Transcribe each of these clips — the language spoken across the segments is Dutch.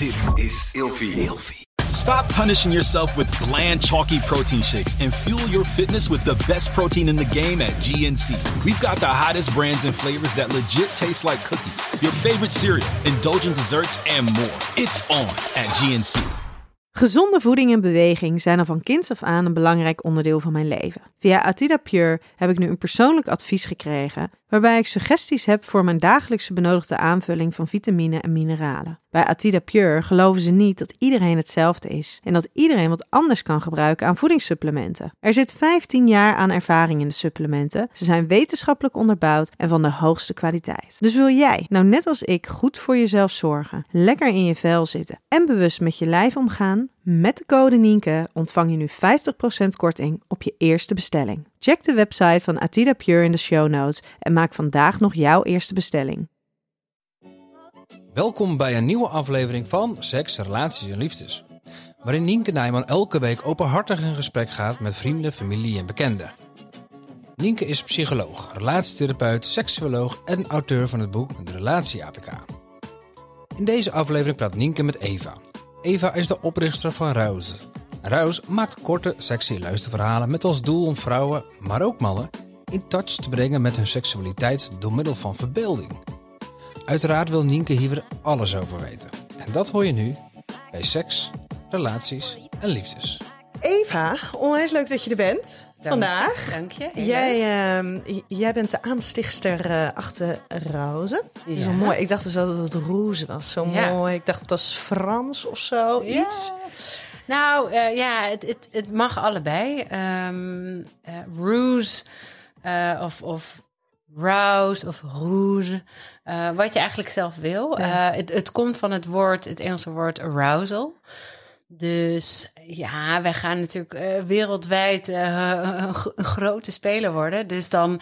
Dit is Ilfie. Stop punishing yourself with bland, chalky protein shakes and fuel your fitness with the best protein in the game at GNC. We've got the hottest brands and flavors that legit taste like cookies, your favorite cereal, indulgent desserts, and more. It's on at GNC. Gezonde voeding en beweging zijn al van kinds af aan een belangrijk onderdeel van mijn leven. Via Atida Pure heb ik nu een persoonlijk advies gekregen waarbij ik suggesties heb voor mijn dagelijkse benodigde aanvulling van vitamine en mineralen. Bij Atida Pure geloven ze niet dat iedereen hetzelfde is en dat iedereen wat anders kan gebruiken aan voedingssupplementen. Er zit 15 jaar aan ervaring in de supplementen, ze zijn wetenschappelijk onderbouwd en van de hoogste kwaliteit. Dus wil jij, nou net als ik, goed voor jezelf zorgen, lekker in je vel zitten en bewust met je lijf omgaan? Met de code Nienke ontvang je nu 50% korting op je eerste bestelling. Check de website van Atida Pure in de show notes en maak vandaag nog jouw eerste bestelling. Welkom bij een nieuwe aflevering van Seks, Relaties en Liefdes. Waarin Nienke Nijman elke week openhartig in gesprek gaat met vrienden, familie en bekenden. Nienke is psycholoog, relatietherapeut, seksuoloog en auteur van het boek De Relatie APK. In deze aflevering praat Nienke met Eva. Eva is de oprichter van Rouse. Rouse maakt korte, sexy luisterverhalen met als doel om vrouwen, maar ook mannen, in touch te brengen met hun seksualiteit door middel van verbeelding. Uiteraard wil Nienke hier weer alles over weten. En dat hoor je nu bij Seks, Relaties en Liefdes. Eva, onwijs leuk dat je er bent vandaag. Dank je. Jij, ehm, jij bent de aanstichtster eh, achter Roze. Dat Ja. wel mooi. Ik dacht dus dat het Roze was. Zo Ja. mooi. Ik dacht het was Frans of zo. Ja. Iets. Nou eh, ja, het, het, het mag allebei. Ehm eh, ruse eh, of, of rouse of rouge. Eh, wat je eigenlijk zelf wil. Ja. Eh, het, het komt van het woord, het Engelse woord arousal. Dus ja, wij gaan natuurlijk eh, wereldwijd een, grote speler worden. Dus dan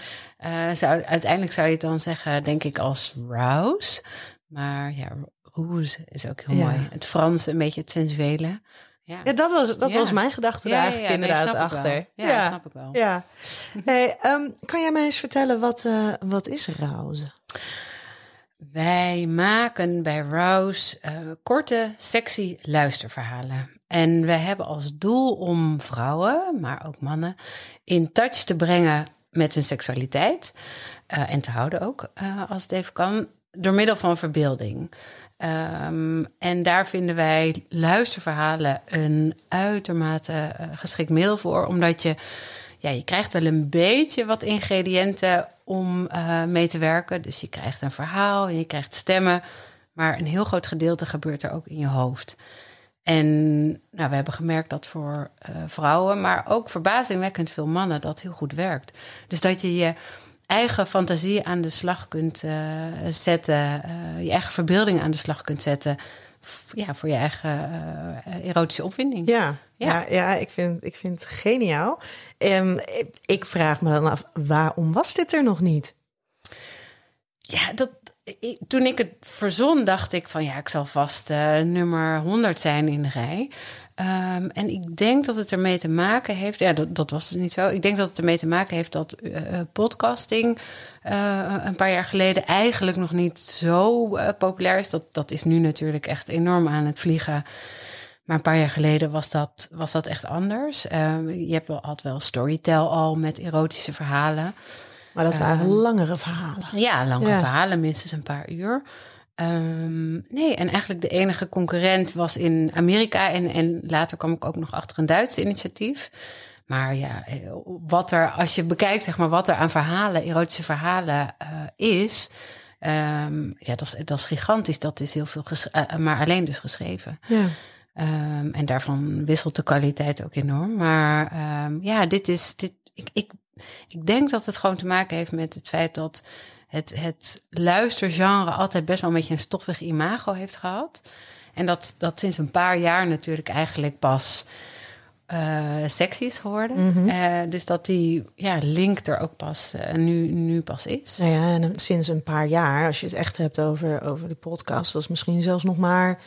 zou uiteindelijk zou je het dan zeggen, denk ik, als rouse. Maar ja, rouge is ook heel Ja. mooi. Het Frans, een beetje het sensuele. Ja, Ja, dat was, dat Ja. was mijn gedachte ja, eigenlijk nee, inderdaad achter. Ja, snap ik wel. Ja. Hey, ehm, kan jij mij eens vertellen, wat, eh, wat is Roze? Wij maken bij Rouse eh, korte, sexy luisterverhalen. En wij hebben als doel om vrouwen, maar ook mannen, in touch te brengen met hun seksualiteit. eh, en te houden ook, eh, als het even kan, door middel van verbeelding. Ehm, en daar vinden wij luisterverhalen een uitermate geschikt middel voor, omdat je ja, je krijgt wel een beetje wat ingrediënten om eh, mee te werken. Dus je krijgt een verhaal en je krijgt stemmen. Maar een heel groot gedeelte gebeurt er ook in je hoofd. En nou, we hebben gemerkt dat voor eh, vrouwen, maar ook verbazingwekkend veel mannen, dat heel goed werkt. Dus dat je je eigen fantasie aan de slag kunt eh, zetten, je eigen verbeelding aan de slag kunt zetten. Ja, voor je eigen eh, erotische opwinding. Ja, ja. Ja. ja, ik, vind, ik vind het geniaal. Ehm, ik, vraag me dan af, waarom was dit er nog niet? Ja, dat, ik- toen ik het verzon, dacht ik van ja, ik zal vast eh, nummer 100 zijn in de rij. Ehm, en ik denk dat het ermee te maken heeft, ja, dat, dat was dus niet zo. Ik denk dat het ermee te maken heeft dat eh, podcasting eh, een paar jaar geleden eigenlijk nog niet zo eh, populair is. Dat, dat is nu natuurlijk echt enorm aan het vliegen. Maar een paar jaar geleden was dat, was dat echt anders. Ehm, je hebt wel, had wel Storytel al met erotische verhalen. Maar dat waren langere verhalen. Ja, lange Ja. verhalen, minstens een paar uur. Ehm, nee, en eigenlijk de enige concurrent was in Amerika. En, en later kwam ik ook nog achter een Duits initiatief. Maar ja, eh, wat er, als je bekijkt, zeg maar, wat er aan verhalen, erotische verhalen eh, is. ehm, ja, dat is, dat is gigantisch. Dat is heel veel, eh, maar alleen dus geschreven. Ja. Ehm, en daarvan wisselt de kwaliteit ook enorm. Maar ja, dit is. Dit, ik, ik, ik denk dat het gewoon te maken heeft met het feit dat het, het luistergenre altijd best wel een beetje een stoffig imago heeft gehad. En dat dat sinds een paar jaar natuurlijk eigenlijk pas eh, sexy is geworden. Eh, dus dat die ja, link er ook pas eh, nu, nu pas is. Nou ja, en sinds een paar jaar, als je het echt hebt over, over de podcast, dat is misschien zelfs nog maar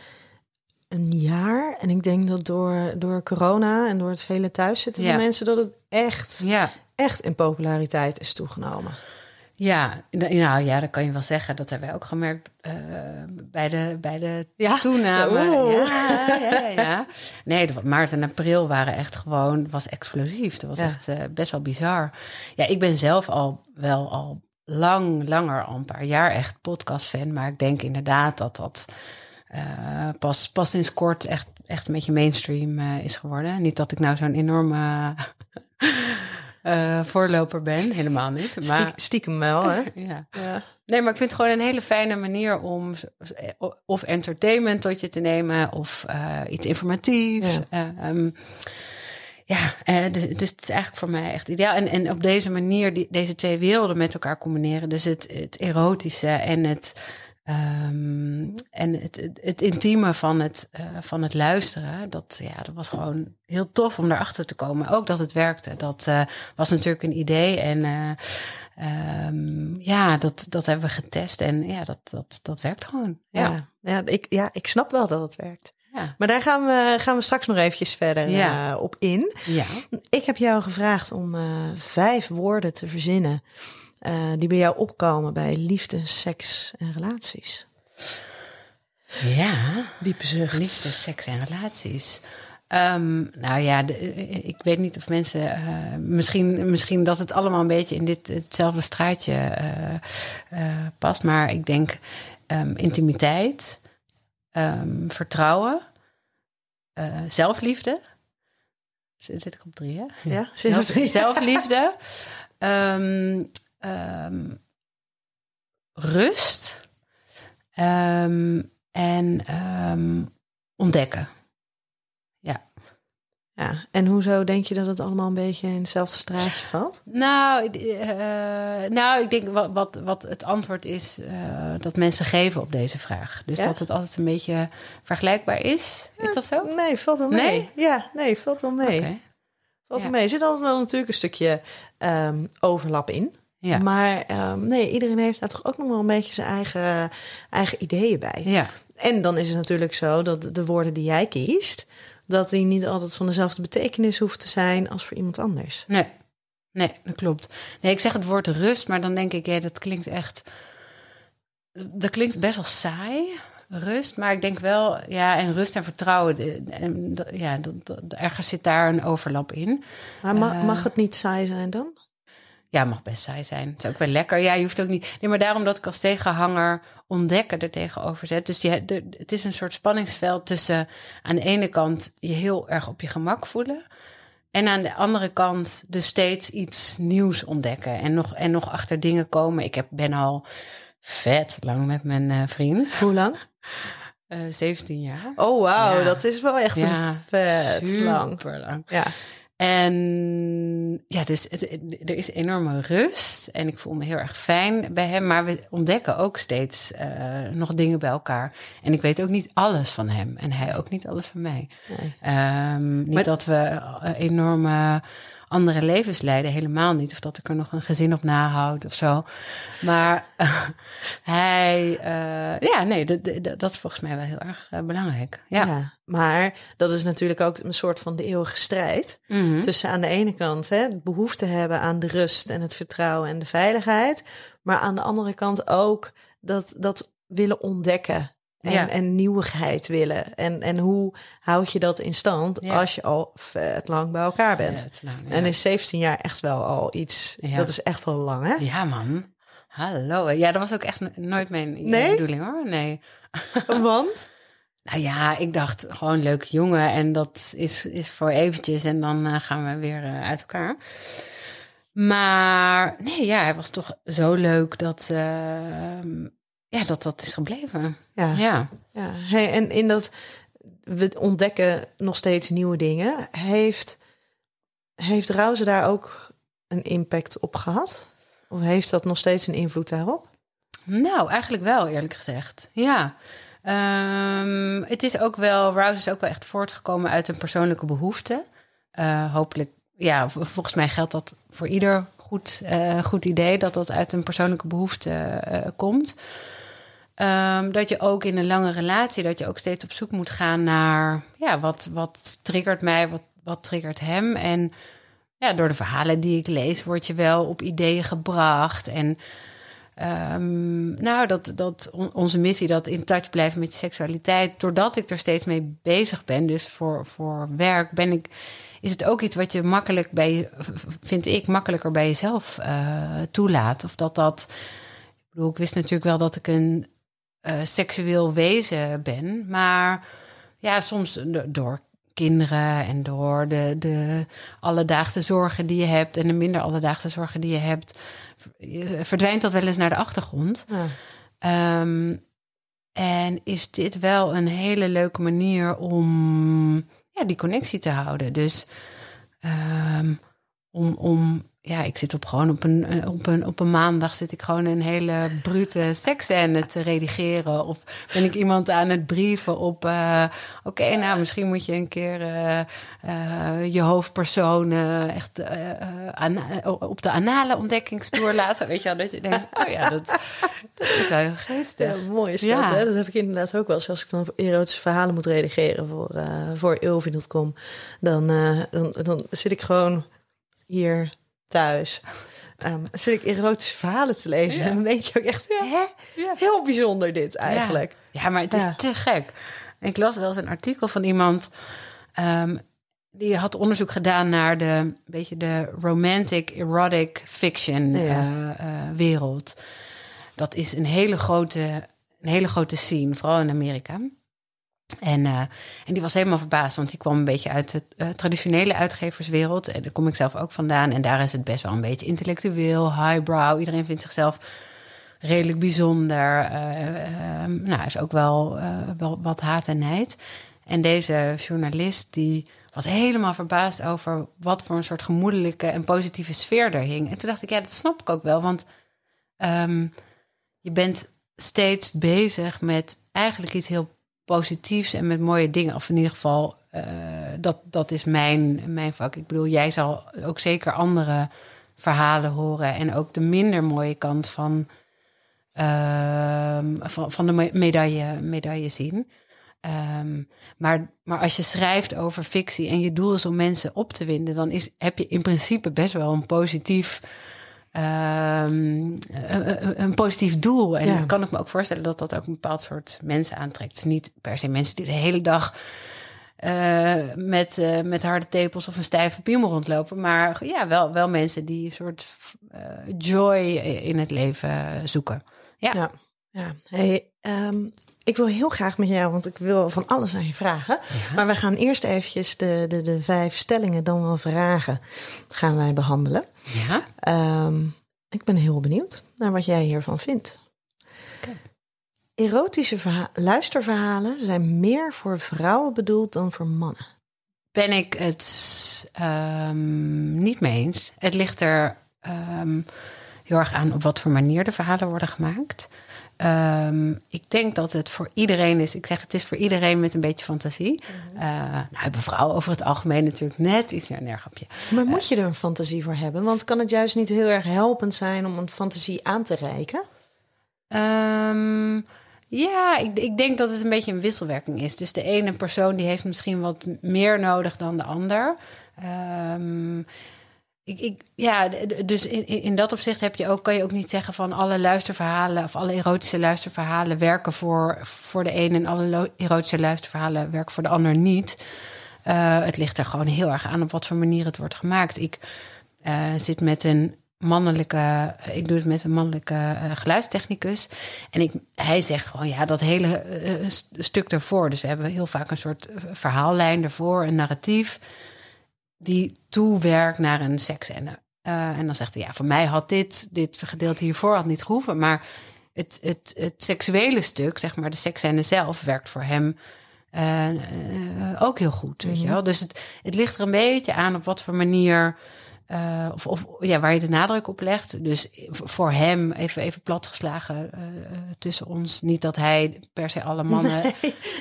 een jaar. En ik denk dat door, door corona en door het vele thuiszitten Ja. van mensen, dat het echt, Ja. echt in populariteit is toegenomen. Ja, nou ja, dat kan je wel zeggen. Dat hebben wij ook gemerkt uh, bij de, bij de Ja? toename. Ja, ja, ja, ja. Nee, maart en april waren echt gewoon, was explosief. Dat was echt eh, best wel bizar. Ja, ik ben zelf al wel al lang, langer, al een paar jaar echt podcast-fan. Maar ik denk inderdaad dat dat eh, pas, pas sinds kort echt, echt een beetje mainstream eh, is geworden. Niet dat ik nou zo'n enorme eh, voorloper ben, helemaal niet. Maar, Stiek- stiekem wel, hè? ja. Ja. Nee, maar ik vind het gewoon een hele fijne manier om of entertainment tot je te nemen of eh, iets informatiefs. Ja. Ehm, ja eh, dus het is eigenlijk voor mij echt ideaal. En, en op deze manier die, deze twee werelden met elkaar combineren. Dus het, het erotische en het, ehm, en het, het, intieme van het, eh, van het luisteren. Dat, ja, dat was gewoon heel tof om daarachter te komen. Ook dat het werkte. Dat eh, was natuurlijk een idee. En eh, ehm, ja, dat, dat hebben we getest. En ja, dat, dat, dat werkt gewoon. Ja. Ja. Ja, ik, ja, ik snap wel dat het werkt. Ja. Maar daar gaan we, gaan we straks nog eventjes verder Ja. op in. ja. Ik heb jou gevraagd om vijf woorden te verzinnen eh, die bij jou opkomen bij liefde, seks en relaties. ja. Diepe zucht. Liefde, seks en relaties. Ehm, nou ja, de- eh, ik weet niet of mensen. eh, misschien, misschien dat het allemaal een beetje in dit hetzelfde straatje eh, eh, past. Maar ik denk ehm, intimiteit, ehm, vertrouwen, eh, zelfliefde. Zit zit ik op drie, hè? Ja, zelf, zelfliefde. Ehm, rust. Ehm, en ehm, ontdekken. Ja, en hoezo denk je dat het allemaal een beetje in hetzelfde straatje valt? Nou, eh, nou ik denk wat, wat, wat het antwoord is eh, dat mensen geven op deze vraag. Dus Ja? dat het altijd een beetje vergelijkbaar is. Is dat zo? Nee, valt wel mee. Nee? Ja, nee, valt wel mee. Valt Ja. wel mee. Er zit altijd wel natuurlijk een stukje overlap in. Ja. Maar ehm, nee, iedereen heeft daar toch ook nog wel een beetje zijn eigen, eigen ideeën bij. ja. En dan is het natuurlijk zo dat de woorden die jij kiest, dat die niet altijd van dezelfde betekenis hoeven te zijn als voor iemand anders. Nee, nee, dat klopt. Nee, ik zeg het woord rust, maar dan denk ik, ja, dat klinkt echt. Dat klinkt best wel saai, rust. Maar ik denk wel, ja, en rust en vertrouwen, en, ja, dat, dat- ergens zit daar een overlap in. Maar ma- Eh. mag het niet saai zijn dan? Ja, mag best saai zijn. Het is ook wel lekker. Ja, je hoeft ook niet. Nee, maar daarom dat ik als tegenhanger ontdekken er tegenover zet. Dus je, de, het is een soort spanningsveld tussen aan de ene kant je heel erg op je gemak voelen. En aan de andere kant dus steeds iets nieuws ontdekken. En nog, en nog achter dingen komen. Ik heb, ben al vet lang met mijn eh, vriend. Hoe lang? Eh 17 jaar. Oh, wauw, Ja. dat is wel echt Ja, een vet lang. super lang. Ja, En ja, dus het- het- er is enorme rust en ik voel me heel erg fijn bij hem. Maar we ontdekken ook steeds eh, nog dingen bij elkaar. En ik weet ook niet alles van hem en hij ook niet alles van mij. Nee. Ehm, niet Maar- dat we eh, enorme andere levens leiden, helemaal niet. Of dat ik er nog een gezin op nahoud of zo. Maar hij, eh, ja, nee, dat, is volgens mij wel heel erg eh, belangrijk. Ja. ja. Maar dat is natuurlijk ook een soort van de eeuwige strijd. Mhm. Tussen aan de ene kant hè, het behoefte hebben aan de rust en het vertrouwen en de veiligheid. Maar aan de andere kant ook dat, dat willen ontdekken. En, Ja. en nieuwigheid willen. En, en hoe houd je dat in stand Ja. als je al vet lang bij elkaar bent? Ja, lang. En is 17 jaar echt wel al iets. Dat is echt al lang, hè? Ja, man. Hallo. Ja, dat was ook echt no- nooit mijn Nee? bedoeling hoor. Nee. Want? Nou ja, ik dacht gewoon leuk jongen en dat is, is voor eventjes en dan eh, gaan we weer eh, uit elkaar. Maar nee, ja, hij was toch zo leuk dat, eh, ja, dat dat is gebleven. Ja. Ja. Ja, hey, en in dat we ontdekken nog steeds nieuwe dingen. Heeft, heeft Rauze daar ook een impact op gehad? Of heeft dat nog steeds een invloed daarop? Nou, eigenlijk wel, eerlijk gezegd. Ja. Ehm, het is ook wel, Rouse is ook wel echt voortgekomen uit een persoonlijke behoefte. Eh, hopelijk, ja, volgens mij geldt dat voor ieder goed, eh, goed idee, dat dat uit een persoonlijke behoefte eh, komt. Ehm, dat je ook in een lange relatie, dat je ook steeds op zoek moet gaan naar, ja, wat, wat triggert mij, wat, wat triggert hem. En ja, door de verhalen die ik lees, word je wel op ideeën gebracht. En ehm, nou, dat, dat on- onze missie, dat in touch blijven met je seksualiteit, doordat ik er steeds mee bezig ben, dus voor, voor werk, ben ik, is het ook iets wat je makkelijk bij, vind ik, makkelijker bij jezelf eh, toelaat. Of dat dat, ik wist natuurlijk wel dat ik een eh, seksueel wezen ben, maar ja, soms do- door kinderen en door de, de alledaagse zorgen die je hebt en de minder alledaagse zorgen die je hebt, v- verdwijnt dat wel eens naar de achtergrond. Ja. Ehm, en is dit wel een hele leuke manier om ja, die connectie te houden. Dus ehm, om, om, ja, ik zit op gewoon op een, eh, op, een, op een maandag zit ik gewoon een hele brute seksscène te redigeren. Of ben ik iemand aan het brieven op, eh, oké, nou misschien moet je een keer eh, je hoofdpersoon echt op de anale ontdekkingstoer laten. Weet je wel, dat je denkt, oh ja, dat, dat is wel heel geestig. Ja, mooi is Ja. dat. Hè? Dat heb ik inderdaad ook wel. eens Als ik dan erotische verhalen moet redigeren voor, voor Ilvi.com, dan, dan, dan zit ik gewoon hier thuis. Ehm, zit ik erotische verhalen te lezen. En dan denk je ook echt, hè? Heel bijzonder dit eigenlijk. Ja, maar het is Ja. te gek. Ik las wel eens een artikel van iemand. ehm, die had onderzoek gedaan naar de een beetje de romantic erotic fiction Ja. eh, eh, wereld. Dat is een hele grote, een hele grote scene, vooral in Amerika. En, eh, en die was helemaal verbaasd, want die kwam een beetje uit de eh, traditionele uitgeverswereld. En daar kom ik zelf ook vandaan. En daar is het best wel een beetje intellectueel, highbrow. Iedereen vindt zichzelf redelijk bijzonder. eh, eh, nou, is ook wel, wel wat haat en nijd. En deze journalist die was helemaal verbaasd over wat voor een soort gemoedelijke en positieve sfeer er hing. En toen dacht ik, ja, dat snap ik ook wel, want ehm, je bent steeds bezig met eigenlijk iets heel positiefs en met mooie dingen. Of in ieder geval, eh, dat, dat is mijn, mijn vak. Ik bedoel, jij zal ook zeker andere verhalen horen en ook de minder mooie kant van, ehm, van, van de me- medaille, medaille zien. Ehm, maar, maar als je schrijft over fictie en je doel is om mensen op te winden, dan is, heb je in principe best wel een positief, ehm, een, positief doel. En Ja. kan ik me ook voorstellen dat dat ook een bepaald soort mensen aantrekt. Dus niet per se mensen die de hele dag met, met harde tepels of een stijve piemel rondlopen. Maar ja, wel, wel mensen die een soort joy in het leven zoeken. Ja. Ja. ja. Hey, ehm, ik wil heel graag met jou, want ik wil van alles aan je vragen. Maar we gaan eerst eventjes de, de, de vijf stellingen, dan wel vragen, gaan wij behandelen. ja. Ehm, ik ben heel benieuwd naar wat jij hiervan vindt. Erotische verha- luisterverhalen zijn meer voor vrouwen bedoeld dan voor mannen. ben ik het ehm, niet mee eens. Het ligt er ehm, heel erg aan op wat voor manier de verhalen worden gemaakt. Ehm, ik denk dat het voor iedereen is. Ik zeg het is voor iedereen met een beetje fantasie. Eh, nou, hebben vrouwen over het algemeen natuurlijk net iets meer een. Maar moet je er een fantasie voor hebben? Want kan het juist niet heel erg helpend zijn om een fantasie aan te reiken? Ehm, ja, ik, ik denk dat het een beetje een wisselwerking is. Dus de ene persoon die heeft misschien wat meer nodig dan de ander. Ehm, ik, ja, dus in, in dat opzicht heb je ook, kan je ook niet zeggen van alle luisterverhalen of alle erotische luisterverhalen werken voor, voor de ene en alle erotische luisterverhalen werken voor de ander niet. Eh, het ligt er gewoon heel erg aan op wat voor manier het wordt gemaakt. Ik eh, zit met een mannelijke, ik doe het met een mannelijke eh, geluidstechnicus. En ik, hij zegt gewoon, ja, dat hele st- stuk daarvoor. Dus we hebben heel vaak een soort verhaallijn ervoor, een narratief, die toewerkt naar een seksscène. Eh, en dan zegt hij, ja, voor mij had dit, dit gedeelte hiervoor had niet gehoeven. Maar het, het, het seksuele stuk, zeg maar, de seksscène zelf, werkt voor hem eh, eh, ook heel goed. Weet je wel? Dus het, het ligt er een beetje aan op wat voor manier. of, of ja, waar je de nadruk op legt. Dus voor hem, even, even platgeslagen tussen ons. Niet dat hij per se alle mannen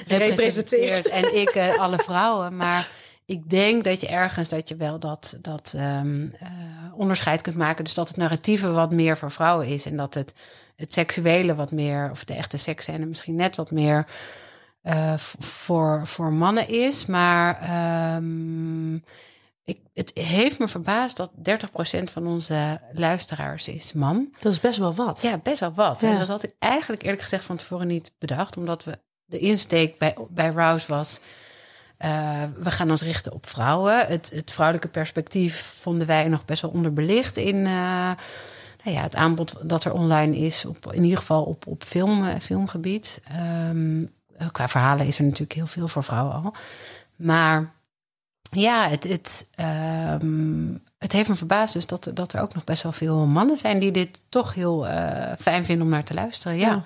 representeert representeert. en ik alle vrouwen. Maar ik denk dat je ergens dat je wel dat, dat ehm, eh, onderscheid kunt maken. Dus dat het narratieve wat meer voor vrouwen is. En dat het, het seksuele wat meer, of de echte seksscène misschien net wat meer eh, voor, voor mannen is. Maar ehm, ik, het heeft me verbaasd dat 30% van onze luisteraars is man. Dat is best wel wat. Ja, best wel wat. Ja. En dat had ik eigenlijk eerlijk gezegd van tevoren niet bedacht. Omdat we de insteek bij, bij Rouse was... eh, we gaan ons richten op vrouwen. Het, het vrouwelijke perspectief vonden wij nog best wel onderbelicht in... eh, nou ja, het aanbod dat er online is, op, in ieder geval op, op film, eh, filmgebied. Ehm, qua verhalen is er natuurlijk heel veel voor vrouwen al. Maar ja, het, het, ehm, het heeft me verbaasd dus dat, er- dat er ook nog best wel veel mannen zijn die dit toch heel eh, fijn vinden om naar te luisteren. Ja, Ja.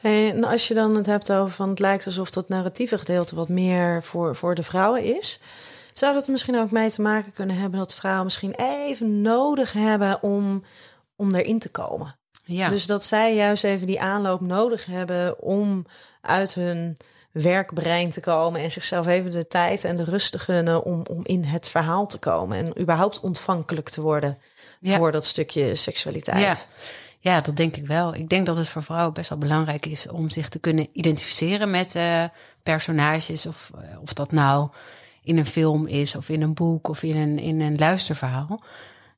Hey, en als je dan het hebt over van het lijkt alsof dat narratieve gedeelte wat meer voor, voor de vrouwen is. Zou dat er misschien ook mee te maken kunnen hebben dat vrouwen misschien even nodig hebben om, om erin te komen? ja. Dus dat zij juist even die aanloop nodig hebben om uit hun werkbrein te komen en zichzelf even de tijd en de rust te gunnen om, om in het verhaal te komen en überhaupt ontvankelijk te worden Ja. voor dat stukje seksualiteit. Ja. ja, dat denk ik wel. Ik denk dat het voor vrouwen best wel belangrijk is om zich te kunnen identificeren met eh, personages. Of, eh, of dat nou in een film is, of in een boek, of in een, in een luisterverhaal.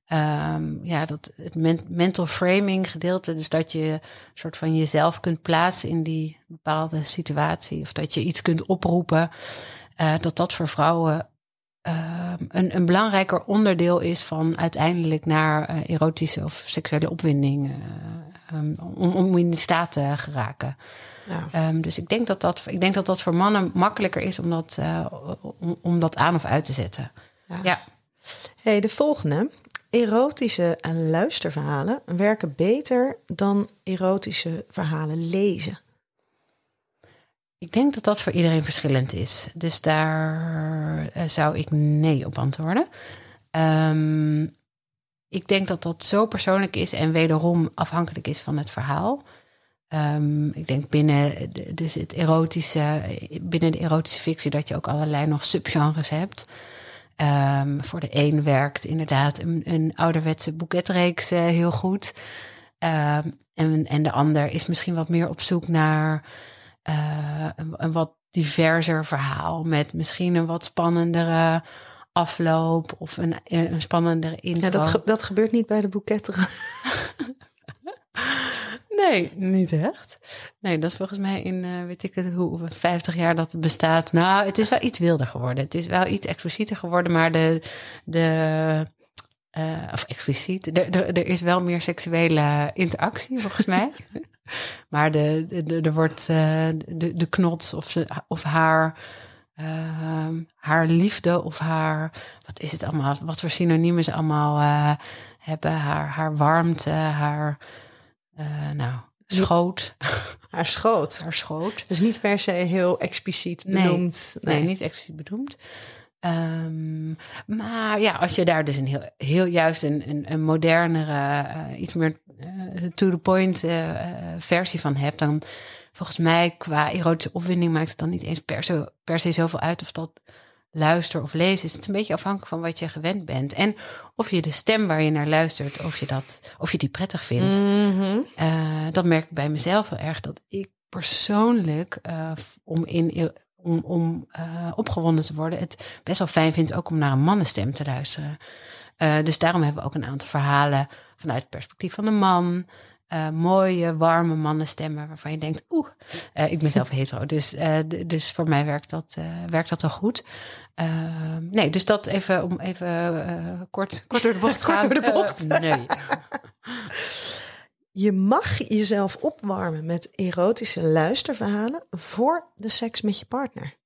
Ehm, ja, dat het men- mental framing gedeelte, dus dat je een soort van jezelf kunt plaatsen in die bepaalde situatie, of dat je iets kunt oproepen, eh, dat dat voor vrouwen ehm, een, een belangrijker onderdeel is van uiteindelijk naar eh, erotische of seksuele opwinding, eh, ehm, om, om in die staat te geraken. Ja. Dus ik denk dat dat, ik denk dat dat voor mannen makkelijker is om dat, om, om dat aan of uit te zetten. Ja. Ja. Hey, de volgende. Erotische luisterverhalen werken beter dan erotische verhalen lezen. Ik denk dat dat voor iedereen verschillend is. Dus daar eh, zou ik nee op antwoorden. Ehm, ik denk dat dat zo persoonlijk is en wederom afhankelijk is van het verhaal. Ehm, ik denk binnen de, dus het erotische, binnen de erotische fictie dat je ook allerlei nog subgenres hebt. Ehm, voor de een werkt inderdaad een, een ouderwetse boeketreeks eh, heel goed. Ehm, en, en de ander is misschien wat meer op zoek naar eh, een, een wat diverser verhaal met misschien een wat spannendere afloop of een, een spannendere intro. Ja, dat, ge- dat gebeurt niet bij de boeketten. Nee, niet echt. Nee, dat is volgens mij in, eh, weet ik het, hoe 50 jaar dat het bestaat. Nou, het is wel iets wilder geworden. Het is wel iets explicieter geworden, maar de, de eh, of expliciet, de, de, er is wel meer seksuele interactie volgens mij. maar de, de, de- er wordt eh, de, de knots of, ze, of haar, ehm, haar liefde of haar, wat is het allemaal, wat voor synoniemen ze allemaal hebben, haar, haar warmte, haar, eh, nou, schoot, Haar schoot. haar schoot. Dus niet per se heel expliciet Nee. benoemd. Nee, niet expliciet bedoeld. Ehm, maar ja, als je daar dus een heel, heel juist een, een, een modernere, eh, iets meer eh, to the point versie van hebt, dan volgens mij qua erotische opwinding maakt het dan niet eens per se, per se zoveel uit of dat luister of lezen is. Het een beetje afhankelijk van wat je gewend bent. En of je de stem waar je naar luistert, of je, dat, of je die prettig vindt. Mhm. Eh, dat merk ik bij mezelf heel erg. Dat ik persoonlijk, eh, om, in, om, om eh, opgewonden te worden, het best wel fijn vind ook om naar een mannenstem te luisteren. Dus daarom hebben we ook een aantal verhalen vanuit het perspectief van een man. Eh, mooie, warme mannenstemmen waarvan je denkt, oeh, eh, ik ben zelf hetero. Dus, eh, dus voor mij werkt dat, werkt dat wel goed. Nee, dus dat even om even kort, kort door de bocht Kort gaan. door de bocht. Nee. Je mag jezelf opwarmen met erotische luisterverhalen voor de seks met je partner.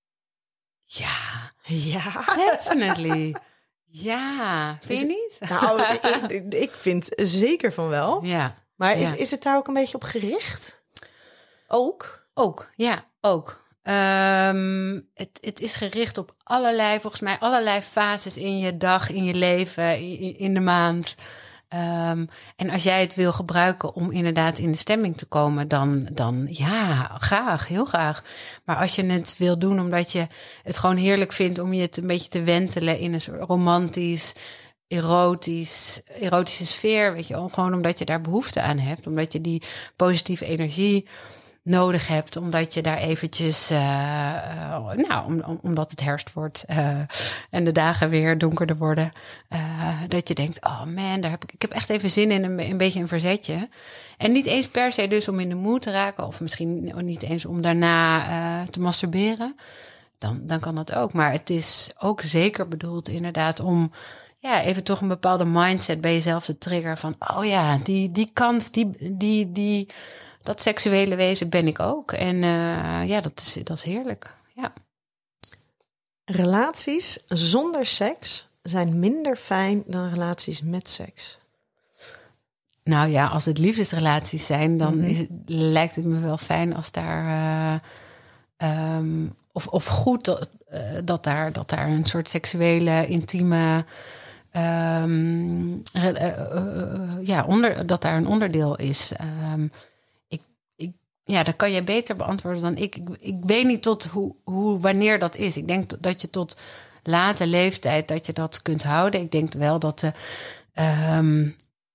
Ja, Ja. Definitely. Ja, vind je niet? Nou, ik, ik vind zeker van wel. Ja, Maar is, Ja. is het daar ook een beetje op gericht? Ook? ook. Ja, ook. Ehm, het, het is gericht op allerlei, volgens mij, allerlei fases in je dag, in je leven, in, in de maand. Ehm, en als jij het wil gebruiken om inderdaad in de stemming te komen, dan, dan ja, graag, heel graag. Maar als je het wil doen omdat je het gewoon heerlijk vindt om je het een beetje te wentelen in een soort romantisch, erotisch, erotische sfeer, weet je, gewoon omdat je daar behoefte aan hebt, omdat je die positieve energie nodig hebt, omdat je daar eventjes, eh, eh, nou, om, om- omdat het herfst wordt eh, en de dagen weer donkerder worden, dat je denkt, oh man, daar heb ik, ik heb echt even zin in een, een beetje een verzetje. En niet eens per se dus om in de moed te raken, of misschien niet eens om daarna te masturberen. Dan, dan kan dat ook. Maar het is ook zeker bedoeld inderdaad om ja, even toch een bepaalde mindset bij jezelf te triggeren van, oh ja, die, die kant, die, die, die, dat seksuele wezen ben ik ook. En eh, ja, dat is, dat is heerlijk. Ja. Relaties zonder seks zijn minder fijn dan relaties met seks. Nou ja, als het liefdesrelaties zijn, dan is, lijkt het me wel fijn als daar. eh, ehm, of, of goed dat, eh, dat, daar, dat daar een soort seksuele, intieme. Ehm, eh, eh, eh, ja, onder, dat daar een onderdeel is. Ehm, ik, ik, ja, dat kan je beter beantwoorden dan ik. Ik, weet niet tot hoe, wanneer dat is. Ik denk dat je tot late leeftijd dat je dat kunt houden. Ik denk wel dat de. ehm,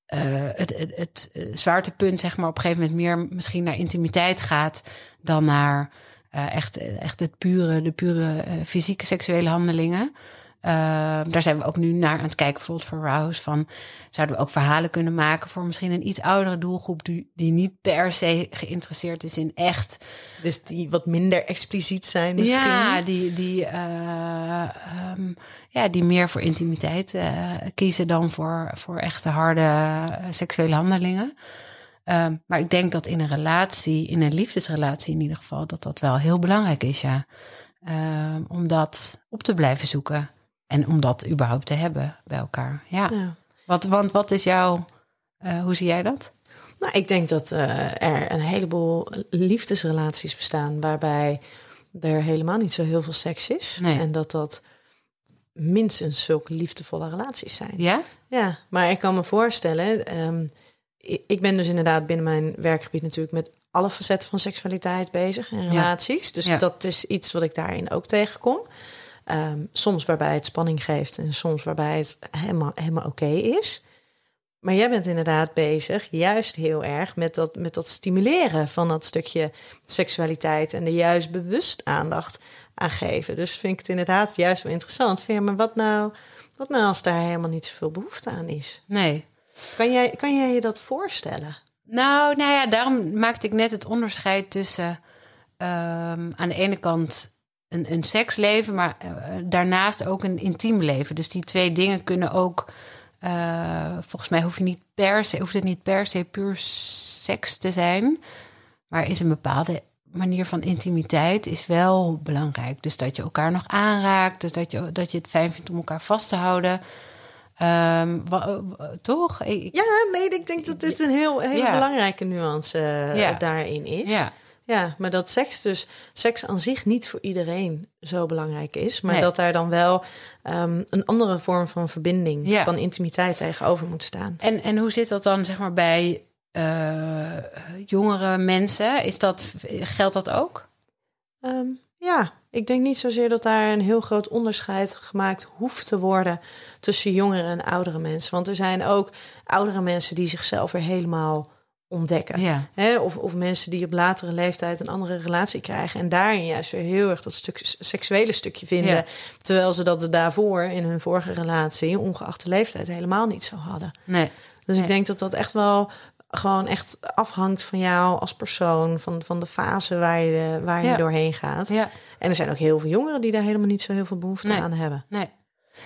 eh, het, het, zwaartepunt, zeg maar, op een gegeven moment meer misschien naar intimiteit gaat dan naar echt, echt het pure, de pure fysieke seksuele handelingen. Eh, daar zijn we ook nu naar aan het kijken, bijvoorbeeld voor Rouse. Van, zouden we ook verhalen kunnen maken voor misschien een iets oudere doelgroep, die, die niet per se geïnteresseerd is in echt Dus die wat minder expliciet zijn misschien. ja, die, die, eh, ehm, ja, die meer voor intimiteit eh, kiezen dan voor, voor echte harde eh, seksuele handelingen. Ehm, maar ik denk dat in een relatie, in een liefdesrelatie in ieder geval, dat dat wel heel belangrijk is, ja. Ehm, om dat op te blijven zoeken. En om dat überhaupt te hebben bij elkaar. Ja. Ja. Wat, want wat is jouw, eh, hoe zie jij dat? Nou, ik denk dat eh, er een heleboel liefdesrelaties bestaan waarbij er helemaal niet zo heel veel seks is. Nee. En dat dat minstens zulke liefdevolle relaties zijn. Ja? Ja, maar ik kan me voorstellen, ehm, ik, ben dus inderdaad binnen mijn werkgebied natuurlijk met alle facetten van seksualiteit bezig en relaties. Dus Ja. dat is iets wat ik daarin ook tegenkom. Ehm, soms waarbij het spanning geeft en soms waarbij het helemaal, helemaal oké is. Maar jij bent inderdaad bezig, juist heel erg met dat, met dat stimuleren van dat stukje seksualiteit en er juist bewust aandacht aan geven. Dus vind ik het inderdaad juist wel interessant. Vind je, maar wat nou, wat nou als daar helemaal niet zoveel behoefte aan is? Nee. Kan jij, kan jij je dat voorstellen? Nou, nou ja, daarom maakte ik net het onderscheid tussen ehm, aan de ene kant een, een seksleven, maar eh, daarnaast ook een intiem leven. Dus die twee dingen kunnen ook, eh, volgens mij hoef je niet per se, hoeft het niet per se puur seks te zijn, maar is een bepaalde manier van intimiteit is wel belangrijk. Dus dat je elkaar nog aanraakt, dus dat je, dat je het fijn vindt om elkaar vast te houden. Ehm, wa- toch? Ik- Ja, nee, ik denk dat dit een heel, Ja. belangrijke nuance eh, Ja. daarin is. ja. Ja, maar dat seks dus, seks aan zich niet voor iedereen zo belangrijk is. Maar Nee. dat daar dan wel ehm, een andere vorm van verbinding, Ja. van intimiteit tegenover moet staan. En, en hoe zit dat dan zeg maar bij eh, jongere mensen? Is dat, geldt dat ook? Ehm, ja, ik denk niet zozeer dat daar een heel groot onderscheid gemaakt hoeft te worden tussen jongere en oudere mensen. Want er zijn ook oudere mensen die zichzelf weer helemaal ontdekken. Ja. Hè, of, of mensen die op latere leeftijd een andere relatie krijgen. En daarin juist weer heel erg dat stuk, seksuele stukje vinden. Ja. Terwijl ze dat daarvoor in hun vorige relatie, ongeacht de leeftijd, helemaal niet zo hadden. Nee. Dus Nee. ik denk dat dat echt wel gewoon echt afhangt van jou als persoon. Van, van de fase waar je, waar je Ja. doorheen gaat. Ja. En er zijn ook heel veel jongeren die daar helemaal niet zo heel veel behoefte Nee. aan hebben. Nee.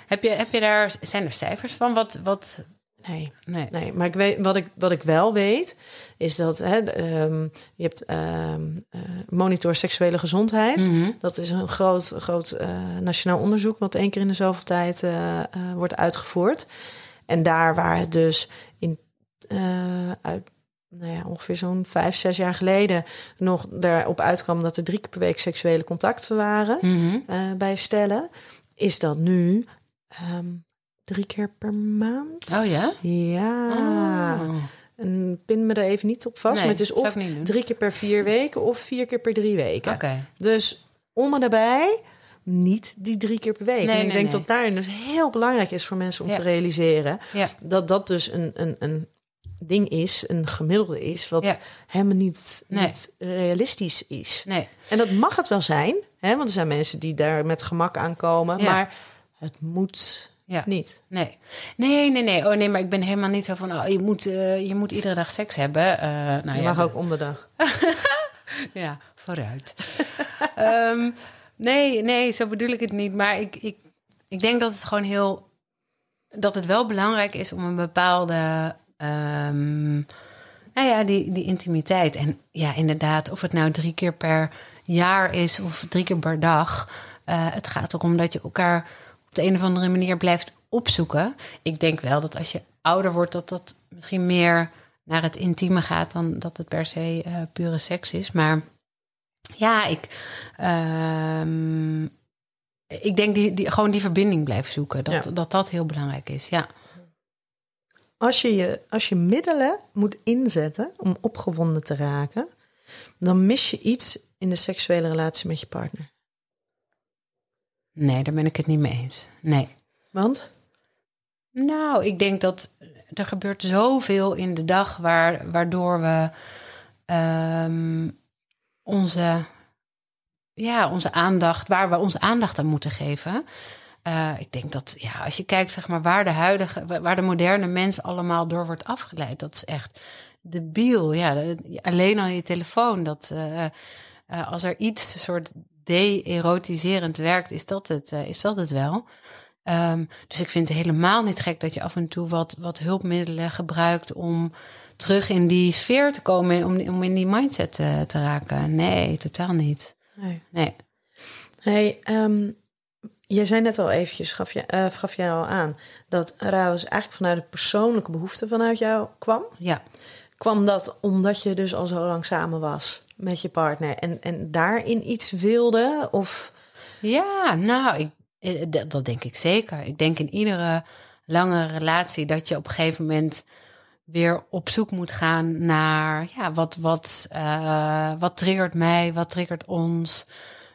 Heb je, heb je daar, zijn er cijfers van? Wat, wat, Nee. nee. Nee, maar ik weet, wat, ik, wat ik wel weet, is dat hè, ehm, je hebt ehm, eh, monitor seksuele gezondheid. Mhm. Dat is een groot, groot eh, nationaal onderzoek, wat één keer in de zoveel tijd eh, wordt uitgevoerd. En daar waar het dus in uit, nou ja, ongeveer zo'n vijf, zes jaar geleden nog erop uitkwam dat er drie keer per week seksuele contacten waren Mhm. bij stellen, is dat nu ehm, drie keer per maand. Oh ja? Ja. Oh. En pin me er even niet op vast. Nee, maar het is of drie keer per vier weken of vier keer per drie weken. Oké. Dus om en daarbij niet die drie keer per week. Nee, en ik nee, denk dat daarin dus heel belangrijk is voor mensen om Ja. te realiseren Ja. dat dat dus een, een, een ding is, een gemiddelde is, wat Ja. helemaal niet, Nee. niet realistisch is. Nee. En dat mag het wel zijn, hè? want er zijn mensen die daar met gemak aankomen, Ja. maar het moet Ja. niet. Nee. nee, nee, nee. Oh nee, maar ik ben helemaal niet zo van, oh, je moet, eh, je moet iedere dag seks hebben. Eh, nou Je ja, mag ook om de dag. Ja, vooruit. Ehm, nee, nee, zo bedoel ik het niet. Maar ik, ik, ik denk dat het gewoon heel. dat het wel belangrijk is om een bepaalde. ehm, nou ja, die, die intimiteit. En ja, inderdaad, of het nou drie keer per jaar is of drie keer per dag. eh, het gaat erom dat je elkaar op de een of andere manier blijft opzoeken. Ik denk wel dat als je ouder wordt, dat dat misschien meer naar het intieme gaat dan dat het per se eh, pure seks is. Maar ja, ik, ehm, ik denk die, die, gewoon die verbinding blijven zoeken. Dat, Ja. dat dat heel belangrijk is. Ja. Als je, je, als je middelen moet inzetten om opgewonden te raken, dan mis je iets in de seksuele relatie met je partner. Nee, daar ben ik het niet mee eens. Nee. Want? Nou, ik denk dat er gebeurt zoveel in de dag waar, waardoor we ehm, onze, ja, onze aandacht, waar we onze aandacht aan moeten geven. Eh, ik denk dat ja, als je kijkt zeg maar, waar de huidige, waar de moderne mens allemaal door wordt afgeleid, dat is echt debiel. Ja, alleen al je telefoon. Dat eh, eh, als er iets soort de-erotiserend werkt, is dat het, eh, is dat het wel. Ehm, dus ik vind het helemaal niet gek dat je af en toe wat, wat hulpmiddelen gebruikt om terug in die sfeer te komen, om, om in die mindset te, te raken. Nee, totaal niet. Nee. Nee. Hey, ehm, je zei net al eventjes, gaf je, eh, gaf jij al aan, dat Rouse eigenlijk vanuit de persoonlijke behoefte vanuit jou kwam. Ja. Kwam dat omdat je dus al zo lang samen was met je partner en, en daarin iets wilde? Of Ja, nou, ik, eh, dat, denk ik zeker. Ik denk in iedere lange relatie dat je op een gegeven moment weer op zoek moet gaan naar ja, wat, wat, eh, wat triggert mij, wat triggert ons.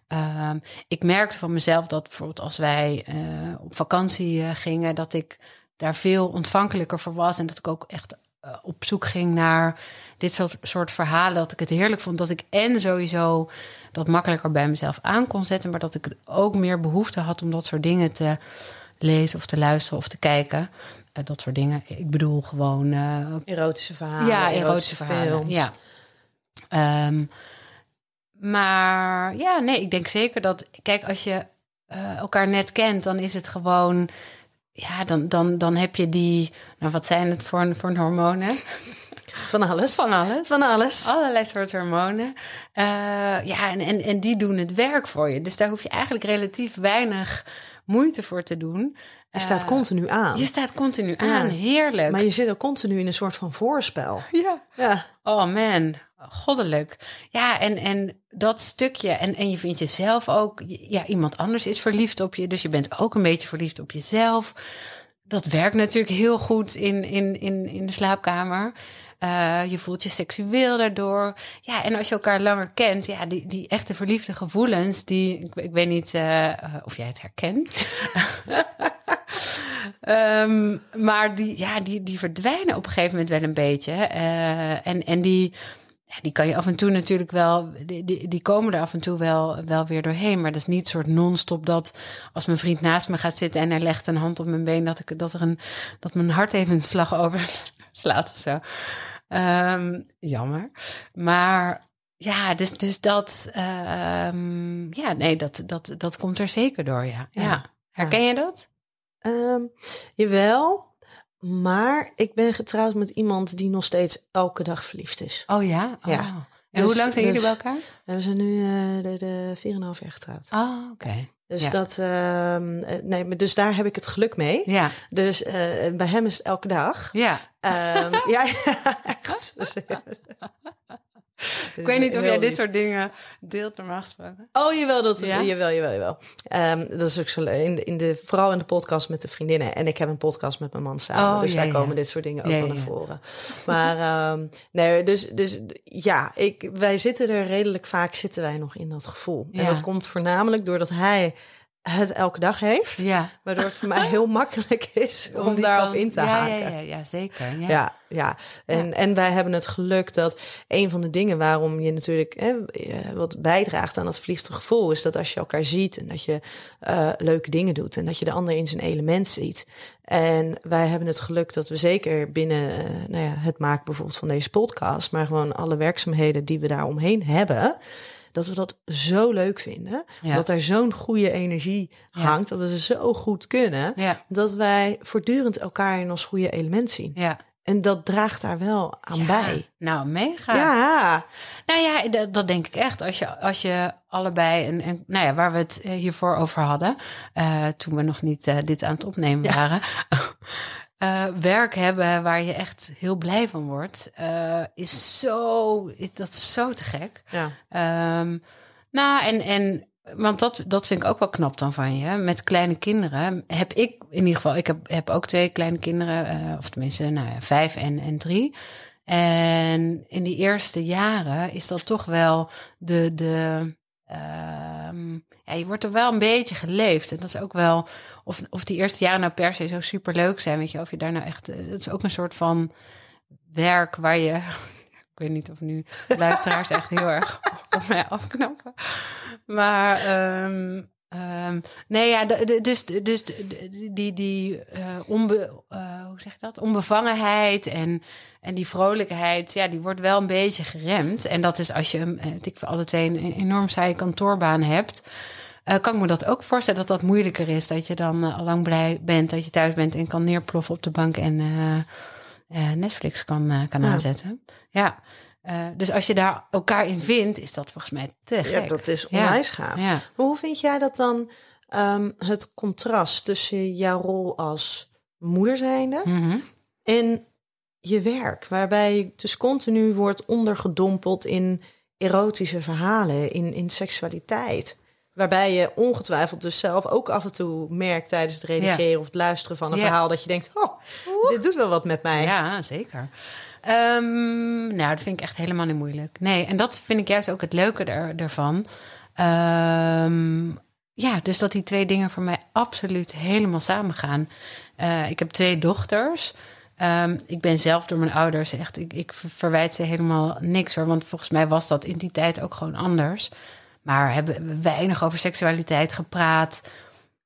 Ehm, ik merkte van mezelf dat bijvoorbeeld als wij eh, op vakantie gingen, dat ik daar veel ontvankelijker voor was en dat ik ook echt op zoek ging naar dit soort, soort verhalen. Dat ik het heerlijk vond dat ik en sowieso dat makkelijker bij mezelf aan kon zetten, maar dat ik ook meer behoefte had om dat soort dingen te lezen of te luisteren of te kijken. Eh, dat soort dingen. Ik bedoel gewoon eh, erotische verhalen, ja, erotische verhalen. films. Ja. Ehm, maar ja, nee, ik denk zeker dat, kijk, als je eh, elkaar net kent, dan is het gewoon, ja, dan, dan, dan heb je die, nou, wat zijn het voor, voor hormonen? Van alles. Van alles. Van alles. Allerlei soorten hormonen. Eh, ja, en, en, en die doen het werk voor je. Dus daar hoef je eigenlijk relatief weinig moeite voor te doen. Je staat Eh, continu aan. Je staat continu aan. Heerlijk. Maar je zit ook continu in een soort van voorspel. ja. Ja. Oh man, goddelijk. Ja, en, en dat stukje, en, en je vindt jezelf ook, ja, iemand anders is verliefd op je, dus je bent ook een beetje verliefd op jezelf. Dat werkt natuurlijk heel goed in, in, in, in de slaapkamer. Eh, je voelt je seksueel daardoor. Ja, en als je elkaar langer kent, ja, die, die echte verliefde gevoelens, die, ik, weet niet eh, eh, of jij het herkent. Ehm, maar die, ja, die, die verdwijnen op een gegeven moment wel een beetje. En, en die, ja, die kan je af en toe natuurlijk wel, die, die, die komen er af en toe wel, wel weer doorheen. Maar dat is niet soort non-stop dat als mijn vriend naast me gaat zitten en hij legt een hand op mijn been, dat, ik, dat, er een, dat mijn hart even een slag over slaat of zo. Ehm, jammer. Maar ja, dus, dus dat, ehm, ja, nee, dat, dat, dat komt er zeker door, ja. ja. Ja. Herken je dat? Ehm, jawel, maar ik ben getrouwd met iemand die nog steeds elke dag verliefd is. Oh ja? Oh. Ja. En Dus- hoe lang zijn jullie dus- bij elkaar? En we zijn nu eh, de, de 4,5 jaar getrouwd. Oh, oké. Dus, ja. dat, eh, nee, maar dus daar heb ik het geluk mee. Ja, Dus eh, bij hem is het elke dag. ja. Ehm, ja, ja, echt. Ik weet niet of jij dit soort dingen deelt, normaal gesproken. Oh, jawel, dat, Ja? jawel, jawel, jawel. Ehm, dat is ook zo in de, in de, vooral in de podcast met de vriendinnen. En ik heb een podcast met mijn man samen. Oh, dus ja, daar ja. komen dit soort dingen ook wel naar voren. Maar ehm, nee, dus, dus ja, ik, wij zitten er redelijk vaak zitten wij nog in dat gevoel. En dat komt voornamelijk doordat hij het elke dag heeft. Ja. Waardoor het voor mij heel makkelijk is om, daarop kant- in te ja, haken. Ja, ja, ja, zeker. Ja. Ja, ja. En, en wij hebben het geluk dat een van de dingen waarom je natuurlijk hè, wat bijdraagt aan dat verliefde gevoel, is dat als je elkaar ziet en dat je eh, leuke dingen doet en dat je de ander in zijn element ziet. En wij hebben het geluk dat we zeker binnen eh, nou ja, het maken bijvoorbeeld van deze podcast, maar gewoon alle werkzaamheden die we daar omheen hebben. Dat we dat zo leuk vinden. Ja. Dat er zo'n goede energie Ja. hangt. Dat we ze zo goed kunnen. Ja. Dat wij voortdurend elkaar in ons goede element zien. Ja. En dat draagt daar wel aan Ja. bij. Nou, mega. Ja, Nou ja, dat, dat denk ik echt. Als je, als je allebei, en, en nou ja, waar we het eh, hiervoor over hadden, eh, toen we nog niet eh, dit aan het opnemen waren, eh, werk hebben waar je echt heel blij van wordt, eh, is zo, is, dat is zo te gek. ja. Ehm, nou, en, en want dat, dat vind ik ook wel knap dan van je. Met kleine kinderen heb ik in ieder geval, ik heb, heb ook twee kleine kinderen, eh, of tenminste, nou ja, vijf en, en drie. En in die eerste jaren is dat toch wel de. de ehm, ja, je wordt er wel een beetje geleefd. En dat is ook wel. Of, of die eerste jaren nou per se zo super leuk zijn. Weet je, of je daar nou echt. eh, Het is ook een soort van werk waar je. Ik weet niet of nu luisteraars echt heel erg op mij afknappen. Maar ehm, ehm, nee, ja, dus, dus die, die eh, onbe, eh, hoe zeg je dat? onbevangenheid en, en die vrolijkheid, ja, die wordt wel een beetje geremd. En dat is als je ik voor alle twee een enorm saaie kantoorbaan hebt. Eh, kan ik me dat ook voorstellen dat dat moeilijker is. Dat je dan eh, al lang blij bent dat je thuis bent en kan neerploffen op de bank en eh, eh, Netflix kan, eh, kan Ja. aanzetten. Ja. Eh, dus als je daar elkaar in vindt, is dat volgens mij te gek. ja, dat is Ja. onwijs gaaf. Ja. Maar hoe vind jij dat dan, ehm, het contrast tussen jouw rol als moeder zijnde Mhm. en je werk? Waarbij je dus continu wordt ondergedompeld in erotische verhalen, in, in seksualiteit. Waarbij je ongetwijfeld dus zelf ook af en toe merkt tijdens het redigeren of het luisteren van een Ja. verhaal dat je denkt, oh, dit doet wel wat met mij. Ja, zeker. Ehm, nou, dat vind ik echt helemaal niet moeilijk. Nee, en dat vind ik juist ook het leuke er, ervan. Ehm, ja, dus dat die twee dingen voor mij absoluut helemaal samen gaan. Eh, ik heb twee dochters. Ehm, ik ben zelf door mijn ouders echt, ik, ik ver- verwijt ze helemaal niks hoor. Want volgens mij was dat in die tijd ook gewoon anders. Maar hebben we weinig over seksualiteit gepraat.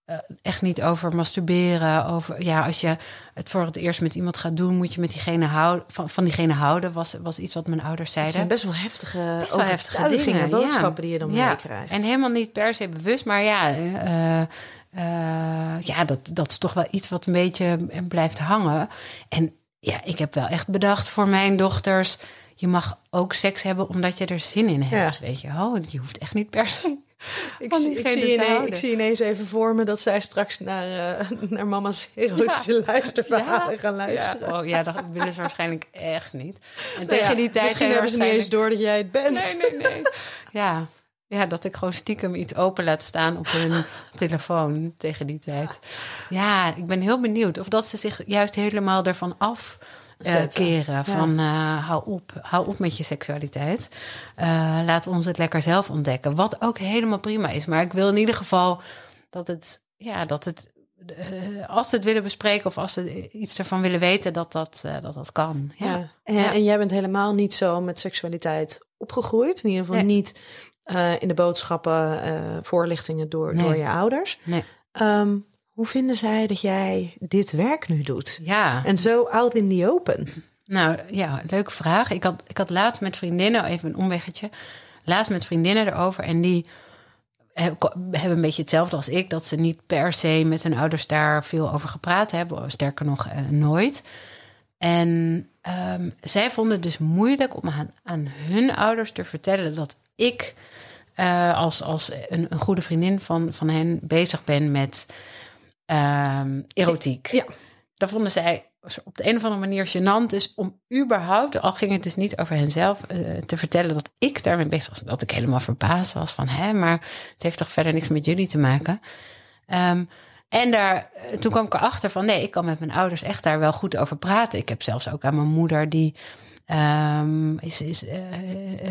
Eh, echt niet over masturberen. Over, ja, als je het voor het eerst met iemand gaat doen, moet je met diegene houden, van, van diegene houden. Was, was iets wat mijn ouders Het zeiden. zijn best wel heftige Best wel heftige dingen, boodschappen ja. die je dan ja. meekrijgt. En helemaal niet per se bewust, maar ja, eh, eh, ja dat, dat is toch wel iets wat een beetje blijft hangen. En ja, ik heb wel echt bedacht voor mijn dochters. Je mag ook seks hebben omdat je er zin in hebt. Weet je, oh, je hoeft echt niet per se. Ik zie, ik, zie ineens, ik zie ineens even voor me dat zij straks naar, eh, naar mama's erotische luisterverhalen gaan luisteren. Ja, oh, ja, dat willen ze waarschijnlijk echt niet. En Nou tegen die tijd misschien hebben ze niet eens door dat jij het bent. Nee, nee, nee. Ja. ja, dat ik gewoon stiekem iets open laat staan op hun telefoon tegen die tijd. Ja, ik ben heel benieuwd of dat ze zich juist helemaal ervan af eh, keren. Van eh, hou op, hou op met je seksualiteit. Eh, laat ons het lekker zelf ontdekken. Wat ook helemaal prima is. Maar ik wil in ieder geval dat het, ja, dat het. als ze het willen bespreken of als ze iets ervan willen weten, dat dat, dat, dat kan. Ja. Ja. En, Ja. en jij bent helemaal niet zo met seksualiteit opgegroeid. In ieder geval Nee. niet in de boodschappen, voorlichtingen door, Nee. door je ouders. Nee. Ehm, hoe vinden zij dat jij dit werk nu doet? ja. En zo out in the open. Nou ja, leuke vraag. Ik had, ik had laatst met vriendinnen, even een omweggetje, laatst met vriendinnen erover en die heb- hebben een beetje hetzelfde als ik, dat ze niet per se met hun ouders daar veel over gepraat hebben, sterker nog eh, nooit. En ehm, zij vonden het dus moeilijk om aan, aan hun ouders te vertellen dat ik eh, als, als een, een goede vriendin van, van hen bezig ben met ehm, erotiek. Ja. Dat vonden zij op de een of andere manier gênant. Dus om überhaupt, al ging het dus niet over henzelf, eh, te vertellen dat ik daarmee bezig was. Dat ik helemaal verbaasd was van, hè, maar het heeft toch verder niks met jullie te maken. Ehm, en daar, eh, toen kwam ik erachter van, nee, ik kan met mijn ouders echt daar wel goed over praten. Ik heb zelfs ook aan mijn moeder die ehm, is, is eh,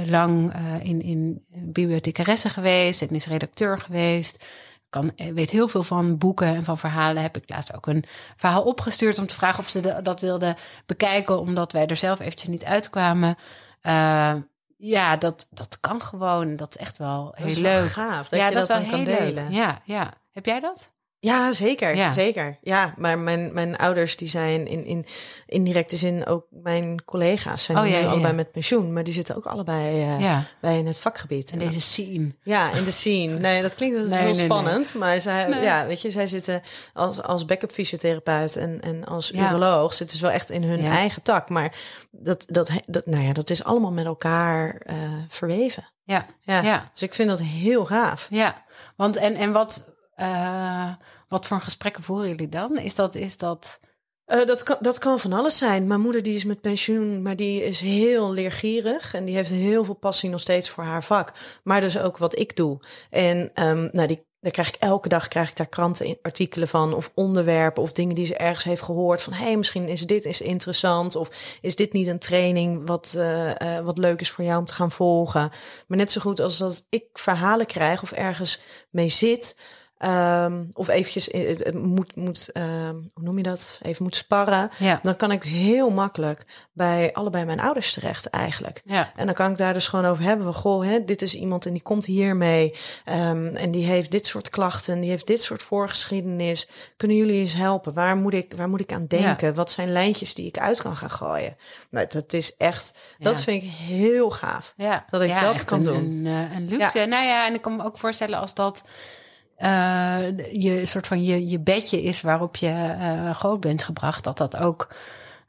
lang in, in bibliothecaresse geweest en is redacteur geweest. Kan, eh, weet heel veel van boeken en van verhalen. Heb ik laatst ook een verhaal opgestuurd om te vragen of ze de- dat wilden bekijken, omdat wij er zelf eventjes niet uitkwamen. Eh, ja, dat, dat kan gewoon. Dat is echt wel heel Dat leuk. gaaf dat ja, je dat, wel dan kan heel leuk. delen. Ja, ja. Heb jij dat? Ja, zeker. Ja. Zeker. Ja, maar mijn, mijn ouders die zijn in, in indirecte zin ook mijn collega's. Zijn Oh, nu ja, allebei met pensioen, maar die zitten ook allebei eh, bij in het vakgebied. En deze scene. Ja, in de scene. Nee, dat klinkt Nee, heel nee, spannend. Maar zij, ja, weet je, zij zitten als, als backup fysiotherapeut en, en als uroloog zitten ze wel echt in hun eigen tak. Maar dat, dat, dat, nou ja, dat is allemaal met elkaar eh, verweven. Ja, Ja. Ja. Dus ik vind dat heel gaaf. ja. Want en, en wat, eh, wat voor gesprekken voeren jullie dan? Is dat, is dat... Eh, dat, kan, dat kan van alles zijn. Mijn moeder die is met pensioen, maar die is heel leergierig. En die heeft heel veel passie nog steeds voor haar vak. Maar dus ook wat ik doe. En ehm, nou, die, daar krijg ik elke dag krijg ik daar krantenartikelen van. Of onderwerpen of dingen die ze ergens heeft gehoord. Van hé, hey, misschien is dit is interessant. Of is dit niet een training wat, eh, wat leuk is voor jou om te gaan volgen. Maar net zo goed als dat ik verhalen krijg of ergens mee zit. Ehm, of eventjes eh, eh, moet, moet ehm, hoe noem je dat? Even moet sparren. Ja. Dan kan ik heel makkelijk bij allebei mijn ouders terecht eigenlijk. Ja. En dan kan ik daar dus gewoon over hebben van, goh, hè, dit is iemand en die komt hiermee. ehm en die heeft dit soort klachten, die heeft dit soort voorgeschiedenis. Kunnen jullie eens helpen? Waar moet ik, waar moet ik aan denken? Wat zijn lijntjes die ik uit kan gaan gooien? Nou, dat is echt, dat vind ik heel gaaf. Ja, Dat ik dat kan een, doen. Een, eh, een luxe. Nou ja, en ik kan me ook voorstellen als dat eh, je soort van je, je bedje is waarop je eh, groot bent gebracht, dat dat ook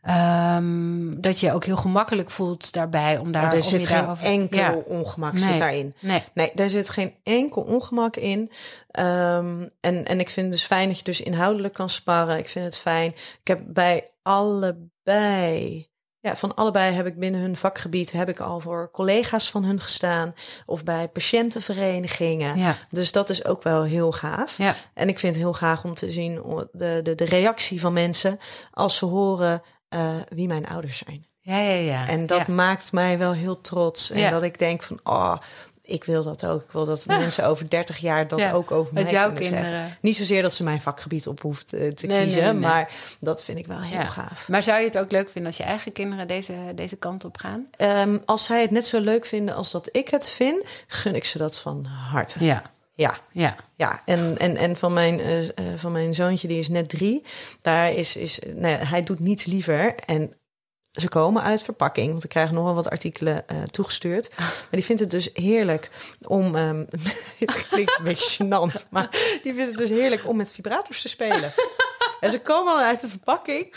ehm, dat je ook heel gemakkelijk voelt daarbij om daar Maar er zit geen daarover- enkel Ja. ongemak Nee. zit daarin. Nee. Nee, daar zit geen enkel ongemak in. Ehm, en, en ik vind het dus fijn dat je dus inhoudelijk kan sparren. Ik vind het fijn. Ik heb bij allebei, ja, van allebei heb ik binnen hun vakgebied, heb ik al voor collega's van hun gestaan. Of bij patiëntenverenigingen. Ja. Dus dat is ook wel heel gaaf. Ja. En ik vind het heel gaaf om te zien de, de, de reactie van mensen als ze horen eh, wie mijn ouders zijn. Ja, ja, ja. En dat ja. maakt mij wel heel trots. En Ja. dat ik denk van, oh, ik wil dat ook. Ik wil dat mensen over 30 jaar dat Ja. ook over mij Uit jouw kunnen zeggen. kinderen. Niet zozeer dat ze mijn vakgebied op hoeft te, te Nee, nee, kiezen, nee, maar dat vind ik wel heel Ja. gaaf. Maar zou je het ook leuk vinden als je eigen kinderen deze, deze kant op gaan? Ehm, als zij het net zo leuk vinden als dat ik het vind, gun ik ze dat van harte. Ja, Ja. ja. Ja, en, en, en van, mijn, eh, eh, van mijn zoontje, die is net drie, daar is, is nou ja, hij doet niets liever. En ze komen uit verpakking, want ik krijg nog wel wat artikelen eh, toegestuurd. Maar die vindt het dus heerlijk om, ehm, het klinkt een beetje gênant, maar die vindt het dus heerlijk om met vibrators te spelen. En ze komen al uit de verpakking.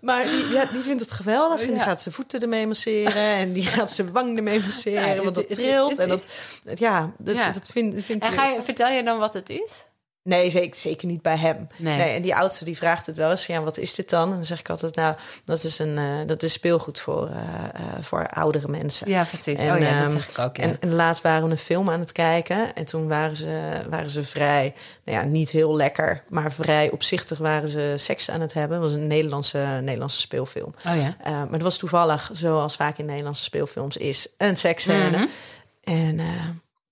Maar die, ja, die vindt het geweldig. En die Ja. gaat zijn voeten ermee masseren. En die gaat zijn wang ermee masseren. Ja, want dat trilt. En dat, ja, dat, Ja. dat vindt, vindt En ga je, vertel je dan wat het is? Nee, zeker, zeker niet bij hem. Nee. Nee. en die oudste die vraagt het wel eens. Ja, wat is dit dan? En dan zeg ik altijd, nou, dat is, een, eh, dat is speelgoed voor, eh, eh, voor oudere mensen. Ja, precies. En, oh ja, ehm, dat zeg ik ook. Ja. En, en laatst waren we een film aan het kijken. En toen waren ze, waren ze vrij, nou ja, niet heel lekker, maar vrij opzichtig waren ze seks aan het hebben. Het was een Nederlandse, Nederlandse speelfilm. oh ja. Maar het was toevallig, zoals vaak in Nederlandse speelfilms is, een seksscène. Mhm. En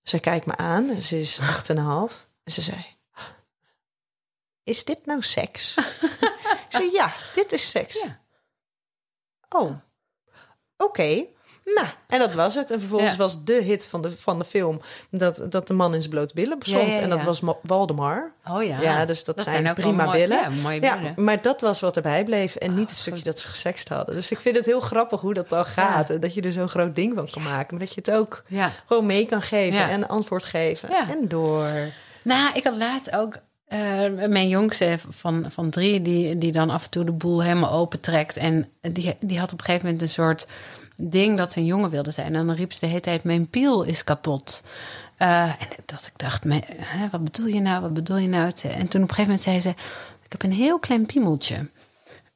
zij kijkt me aan, ze is acht en een half. En ze zei, is dit nou seks? ik zei, ja, dit is seks. Ja. Oh, oké. Okay. Nou, en dat was het. En vervolgens Ja. was de hit van de, van de film dat, dat de man in zijn blote billen stond. Ja, ja, En dat was Ma- Waldemar. Oh ja. Ja, dus dat, zijn prima mooi- billen. Ja, mooie billen. maar dat was wat erbij bleef. En niet het stukje goed. dat ze gesext hadden. Dus ik vind het heel grappig hoe dat dan gaat. En dat je er zo'n groot ding van kan maken. Maar dat je het ook gewoon mee kan geven. En antwoord geven. En door. Nou, ik had laatst ook eh, mijn jongste van, van drie, die, die dan af en toe de boel helemaal opentrekt. En die, die had op een gegeven moment een soort ding dat ze een jongen wilde zijn. En dan riep ze de hele tijd: Mijn piel is kapot. Eh, en dat ik dacht: "Mijn- hè, Wat bedoel je nou? Wat bedoel je nou? En toen op een gegeven moment zei ze: Ik heb een heel klein piemeltje.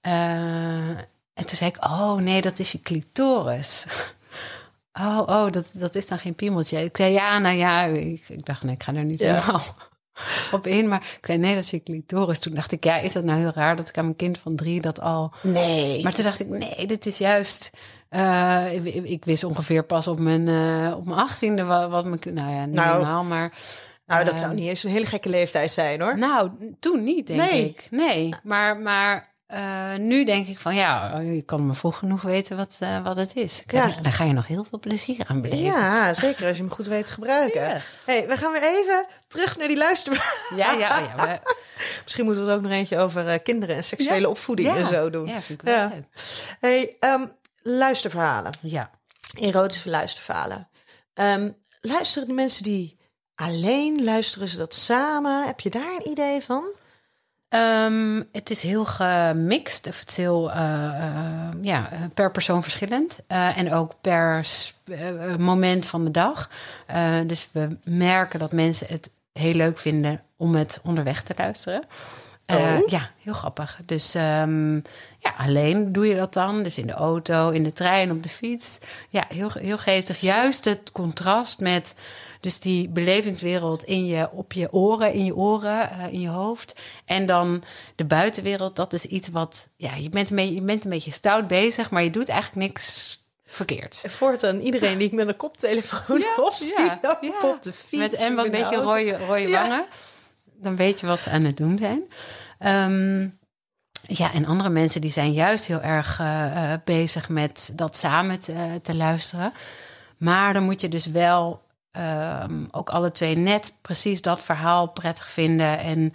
Eh, en toen zei ik: Oh nee, dat is je clitoris. Oh, oh dat, dat is dan geen piemeltje. Ik zei ja, nou ja. Ik, ik dacht, nee, ik ga er niet Ja. helemaal op in. Maar ik zei nee, dat is je clitoris. Toen dacht ik, ja, is dat nou heel raar dat ik aan mijn kind van drie dat al. Nee. Maar toen dacht ik, nee, dit is juist. eh, ik, ik wist ongeveer pas op mijn, eh, op mijn achttiende wat, wat mijn. Nou ja, niet Nou, helemaal, maar. Nou, dat Ehm, zou niet eens een hele gekke leeftijd zijn hoor. Nou, toen niet, denk Nee. ik. Nee, maar, maar eh, nu denk ik van ja, je kan me vroeg genoeg weten wat, eh, wat het is. Ja. Ja. Daar ga je nog heel veel plezier aan beleven. Ja, zeker als je hem goed weet te gebruiken. Ja. hey, we gaan weer even terug naar die luister. ja, ja. ja, we- Misschien moeten we er ook nog eentje over eh, kinderen en seksuele Ja. opvoeding ja. en zo doen. Ja, vind ik wel Ja. leuk. Hey, ehm, luisterverhalen. Ja. Erotische luisterverhalen. Ehm, luisteren de mensen die alleen, luisteren ze dat samen? Heb je daar een idee van? Ehm, het is heel gemixt, of het is heel eh, eh, ja, per persoon verschillend. Eh, en ook per moment van de dag. Dus we merken dat mensen het heel leuk vinden om het onderweg te luisteren. Oh. Ja, heel grappig. Dus ehm, ja, alleen doe je dat dan. Dus in de auto, in de trein, op de fiets. Ja, heel, heel geestig. Juist het contrast met dus die belevingswereld in je, op je oren, in je oren, eh, in je hoofd. En dan de buitenwereld, dat is iets wat... Ja, je bent, een beetje, je bent een beetje stout bezig, maar je doet eigenlijk niks verkeerd. Voortaan iedereen die ik met een koptelefoon Ja, op zie ja, op de fiets. Met en wat een beetje auto. rode, wangen. Dan weet je wat ze aan het doen zijn. Ehm, ja, en andere mensen die zijn juist heel erg eh, eh, bezig met dat samen te, te luisteren. Maar dan moet je dus wel ehm, ook alle twee net precies dat verhaal prettig vinden en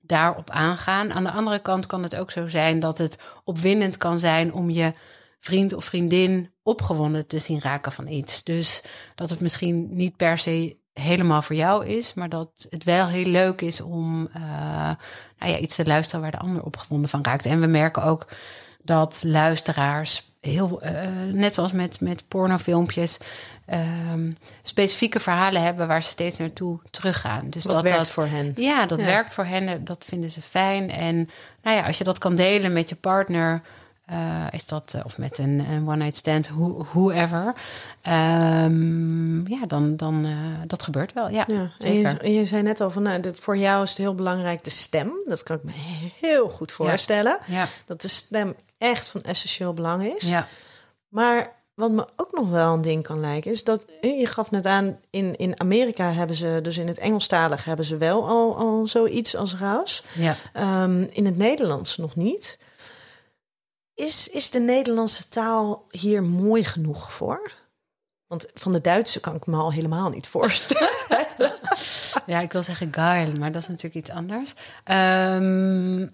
daarop aangaan. Aan de andere kant kan het ook zo zijn dat het opwindend kan zijn om je vriend of vriendin opgewonden te zien raken van iets. Dus dat het misschien niet per se helemaal voor jou is, maar dat het wel heel leuk is om eh, nou ja, iets te luisteren waar de ander opgewonden van raakt. En we merken ook dat luisteraars heel, eh, net zoals met, met pornofilmpjes, ehm, specifieke verhalen hebben waar ze steeds naartoe teruggaan. Dus Wat dat werkt dat, voor hen. ja, dat Ja. werkt voor hen. Dat vinden ze fijn. En nou ja, als je dat kan delen met je partner, eh, is dat eh, of met een, een one night stand, who- whoever, ehm, ja, dan dan uh, dat gebeurt wel. Ja, Ja, zeker. je, en je zei net al van, nou, de, voor jou is het heel belangrijk de stem. Dat kan ik me heel goed voorstellen. Ja, Dat de stem echt van essentieel belang is. ja, Maar wat me ook nog wel een ding kan lijken, is dat je gaf net aan, in, in Amerika hebben ze, dus in het Engelstalig hebben ze wel al, al zoiets als Raus. ja. Ehm, in het Nederlands nog niet. Is, is de Nederlandse taal hier mooi genoeg voor? Want van de Duitse kan ik me al helemaal niet voorstellen. Ja, ik wil zeggen geil, maar dat is natuurlijk iets anders. Ehm,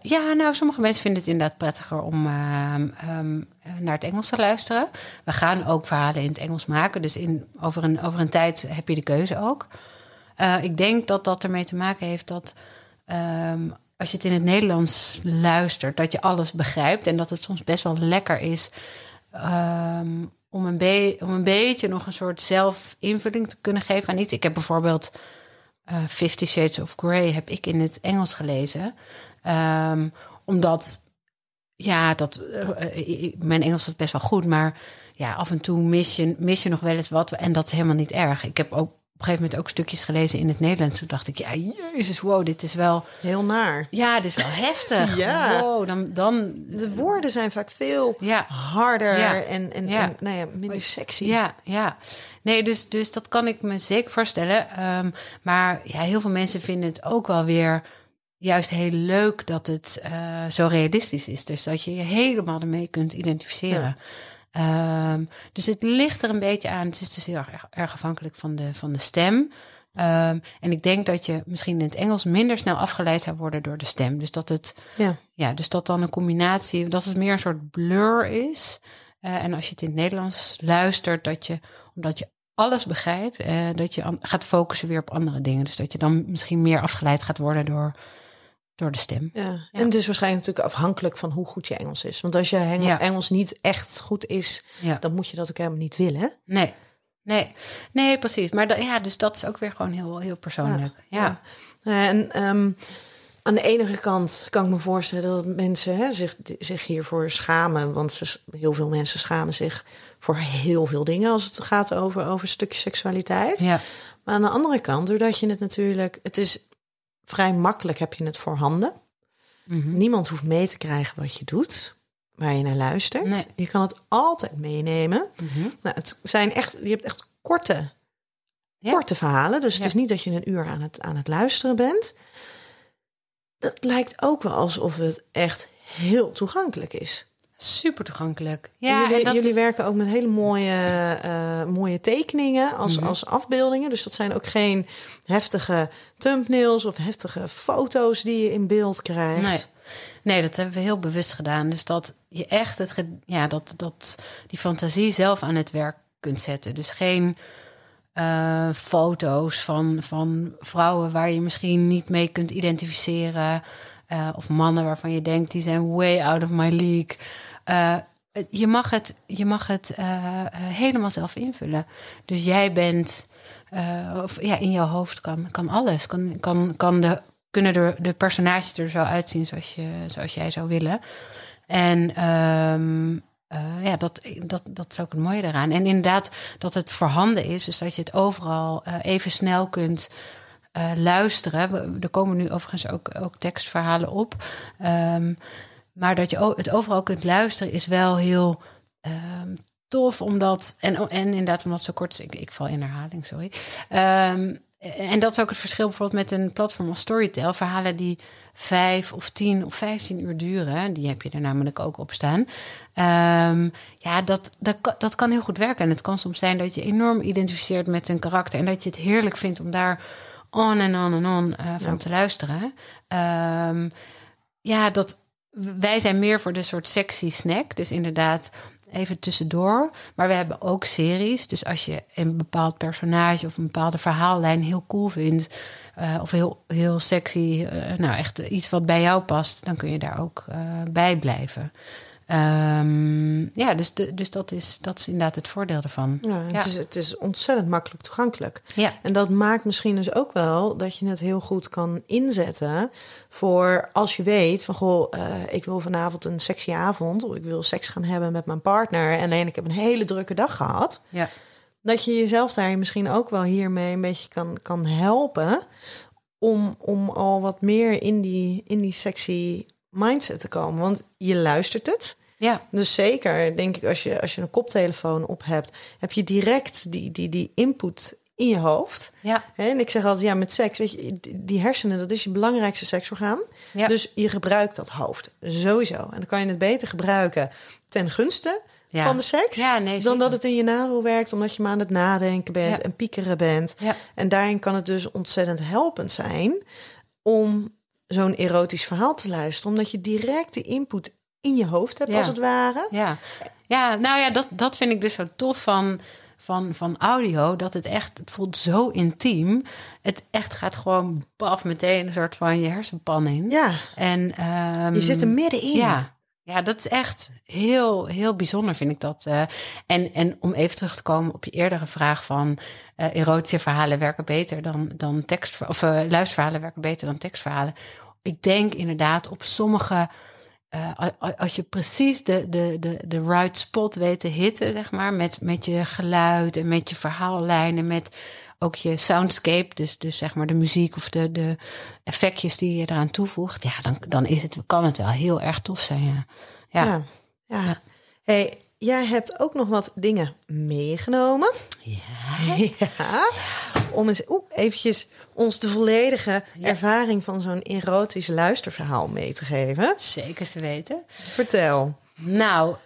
ja, nou, sommige mensen vinden het inderdaad prettiger om ehm, ehm, naar het Engels te luisteren. We gaan ook verhalen in het Engels maken, dus in, over, een, over een tijd heb je de keuze ook. Eh, ik denk dat dat ermee te maken heeft dat ehm, als je het in het Nederlands luistert, dat je alles begrijpt en dat het soms best wel lekker is om, een om een beetje nog een soort zelfinvulling te kunnen geven aan iets. Ik heb bijvoorbeeld eh Fifty Shades of Grey heb ik in het Engels gelezen. Ehm, omdat, ja, dat, eh, eh, mijn Engels is best wel goed, maar ja, af en toe mis je, mis je nog wel eens wat. En dat is helemaal niet erg. Ik heb ook op een gegeven moment ook stukjes gelezen in het Nederlands. Toen dacht ik, ja, jezus, wow, dit is wel, Heel naar. ja, dit is wel heftig. Ja. Wow, dan, dan, De woorden zijn vaak veel ja. harder Ja. en, en, Ja. en nou ja, minder sexy. Ja, ja. Nee, dus, dus dat kan ik me zeker voorstellen. Ehm, maar ja, heel veel mensen vinden het ook wel weer juist heel leuk dat het eh, zo realistisch is. Dus dat je je helemaal ermee kunt identificeren. Ehm, dus het ligt er een beetje aan. Het is dus heel erg, erg afhankelijk van de, van de stem. Ehm, en ik denk dat je misschien in het Engels minder snel afgeleid zou worden door de stem. Dus dat het Ja. ja, dus dat dan een combinatie, dat het meer een soort blur is. Eh, en als je het in het Nederlands luistert, dat je, omdat je alles begrijpt, eh, dat je gaat focussen weer op andere dingen. Dus dat je dan misschien meer afgeleid gaat worden door, door de stem. Ja. En het is waarschijnlijk natuurlijk afhankelijk van hoe goed je Engels is. Want als je Ja. Engels niet echt goed is, Ja. dan moet je dat ook helemaal niet willen. Nee, nee, nee, precies. Maar da- ja, dus dat is ook weer gewoon heel, heel persoonlijk. Ja, Ja. En ehm, aan de ene kant kan ik me voorstellen dat mensen hè, zich, zich hiervoor schamen. Want ze, heel veel mensen schamen zich voor heel veel dingen als het gaat over, over een stukje seksualiteit. ja, Maar aan de andere kant, doordat je het natuurlijk... Het is vrij makkelijk, heb je het voorhanden. Mhm. Niemand hoeft mee te krijgen wat je doet, waar je naar luistert. Nee. Je kan het altijd meenemen. Mhm. Nou, het zijn echt, je hebt echt korte Ja. Korte verhalen. Dus het is niet dat je een uur aan het, aan het luisteren bent. Dat lijkt ook wel alsof het echt heel toegankelijk is. Super toegankelijk. En Ja, jullie en dat jullie is- werken ook met hele mooie, eh, mooie tekeningen als, Mhm. als afbeeldingen. Dus dat zijn ook geen heftige thumbnails of heftige foto's die je in beeld krijgt. Nee. nee, dat hebben we heel bewust gedaan. Dus dat je echt het, ja, dat, dat die fantasie zelf aan het werk kunt zetten. Dus geen eh, foto's van, van vrouwen waar je misschien niet mee kunt identificeren. eh, of mannen waarvan je denkt die zijn way out of my league. Eh, je mag het, je mag het eh, eh, helemaal zelf invullen. Dus jij bent, of ja, in jouw hoofd kan, kan alles. Kan, kan, kan de, kunnen de, personages er zo uitzien zoals, je, zoals jij zou willen. En ehm, eh, ja, dat, dat, dat is ook het mooie daaraan. En inderdaad, dat het voorhanden is, dus dat je het overal even snel kunt luisteren. Er komen nu overigens ook, ook tekstverhalen op. Ehm, maar dat je het overal kunt luisteren is wel heel ehm, tof, omdat. En, en inderdaad, omdat zo kort is. Ik, ik val in herhaling, sorry. Ehm, en dat is ook het verschil bijvoorbeeld met een platform als Storytel. Verhalen die vijf of tien of vijftien uur duren, die heb je er namelijk ook op staan. Ehm, ja, dat, dat, kan- dat kan heel goed werken. En het kan soms zijn dat je enorm identificeert met een karakter en dat je het heerlijk vindt om daar on en on en on eh, van te luisteren. Ja, dat, wij zijn meer voor de soort sexy snack. Dus inderdaad, even tussendoor. Maar we hebben ook series. Dus als je een bepaald personage of een bepaalde verhaallijn heel cool vindt. eh, of heel, heel sexy, eh, nou echt iets wat bij jou past, dan kun je daar ook eh, bij blijven. Ehm, ja, dus, de, dus dat, is, dat is inderdaad het voordeel ervan. Ja, het, Ja. Is, het is ontzettend makkelijk toegankelijk. Ja. En dat maakt misschien dus ook wel dat je het heel goed kan inzetten voor als je weet van goh, eh, ik wil vanavond een sexy avond of ik wil seks gaan hebben met mijn partner en alleen ik heb een hele drukke dag gehad. Ja. Dat je jezelf daar misschien ook wel hiermee een beetje kan, kan helpen om, om al wat meer in die, in die sexy mindset te komen. Want je luistert het. Ja. Dus zeker, denk ik, als je, als je een koptelefoon op hebt, heb je direct die, die, die input in je hoofd. Ja. En ik zeg altijd, ja, met seks, weet je, die hersenen, dat is je belangrijkste seksorgaan. Ja. Dus je gebruikt dat hoofd, sowieso. En dan kan je het beter gebruiken ten gunste Ja. van de seks, Ja, nee, dan dat het in je nadeel werkt, omdat je maar aan het nadenken bent en piekeren bent. Ja. En daarin kan het dus ontzettend helpend zijn om zo'n erotisch verhaal te luisteren, omdat je direct de input in je hoofd hebt, Ja. als het ware. Ja, ja nou ja, dat, dat vind ik dus zo tof van, van, van audio. Dat het echt, het voelt zo intiem. Het echt gaat gewoon baf meteen een soort van je hersenpan in. Ja, En, ehm, je zit er middenin. Ja, ja, dat is echt heel, heel bijzonder, vind ik dat. eh. en, en om even terug te komen op je eerdere vraag van eh, erotische verhalen werken beter dan, dan tekst, of eh, luisterverhalen werken beter dan tekstverhalen. Ik denk inderdaad op sommige. als je precies de, de, de, de right spot weet te hitten, zeg maar, met, met je geluid en met je verhaallijnen, met ook je soundscape, dus, dus zeg maar de muziek of de, de effectjes die je eraan toevoegt, ja, dan, dan is het, kan het wel heel erg tof zijn. Ja. Ja. Ja. ja. Hey, jij hebt ook nog wat dingen meegenomen. Ja. Om eens oeh, eventjes ons de volledige ervaring van zo'n erotisch luisterverhaal mee te geven. zeker te weten. Vertel. Nou,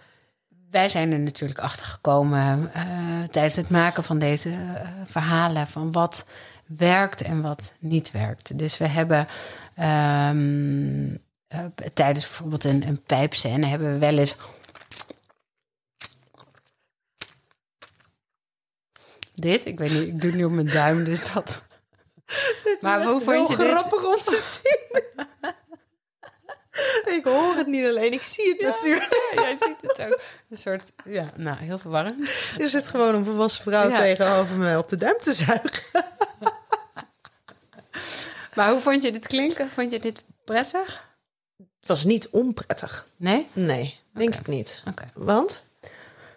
wij zijn er natuurlijk achter gekomen eh, tijdens het maken van deze eh, verhalen van wat werkt en wat niet werkt. Dus we hebben ehm, eh, tijdens bijvoorbeeld een, een pijpscène hebben we wel eens. Dit, ik weet niet, ik doe het nu op mijn duim, dus dat. Maar hoe vond je dit? grappig om te zien. ik hoor het niet alleen, ik zie het natuurlijk. Ja, jij ziet het ook. Een soort, ja, nou, heel verwarrend. Er zit gewoon een volwassen vrouw Ja. tegenover me op de duim te zuigen. Maar hoe vond je dit klinken? Vond je dit prettig? Het was niet onprettig. Nee? Nee, denk ik niet. Oké. Want?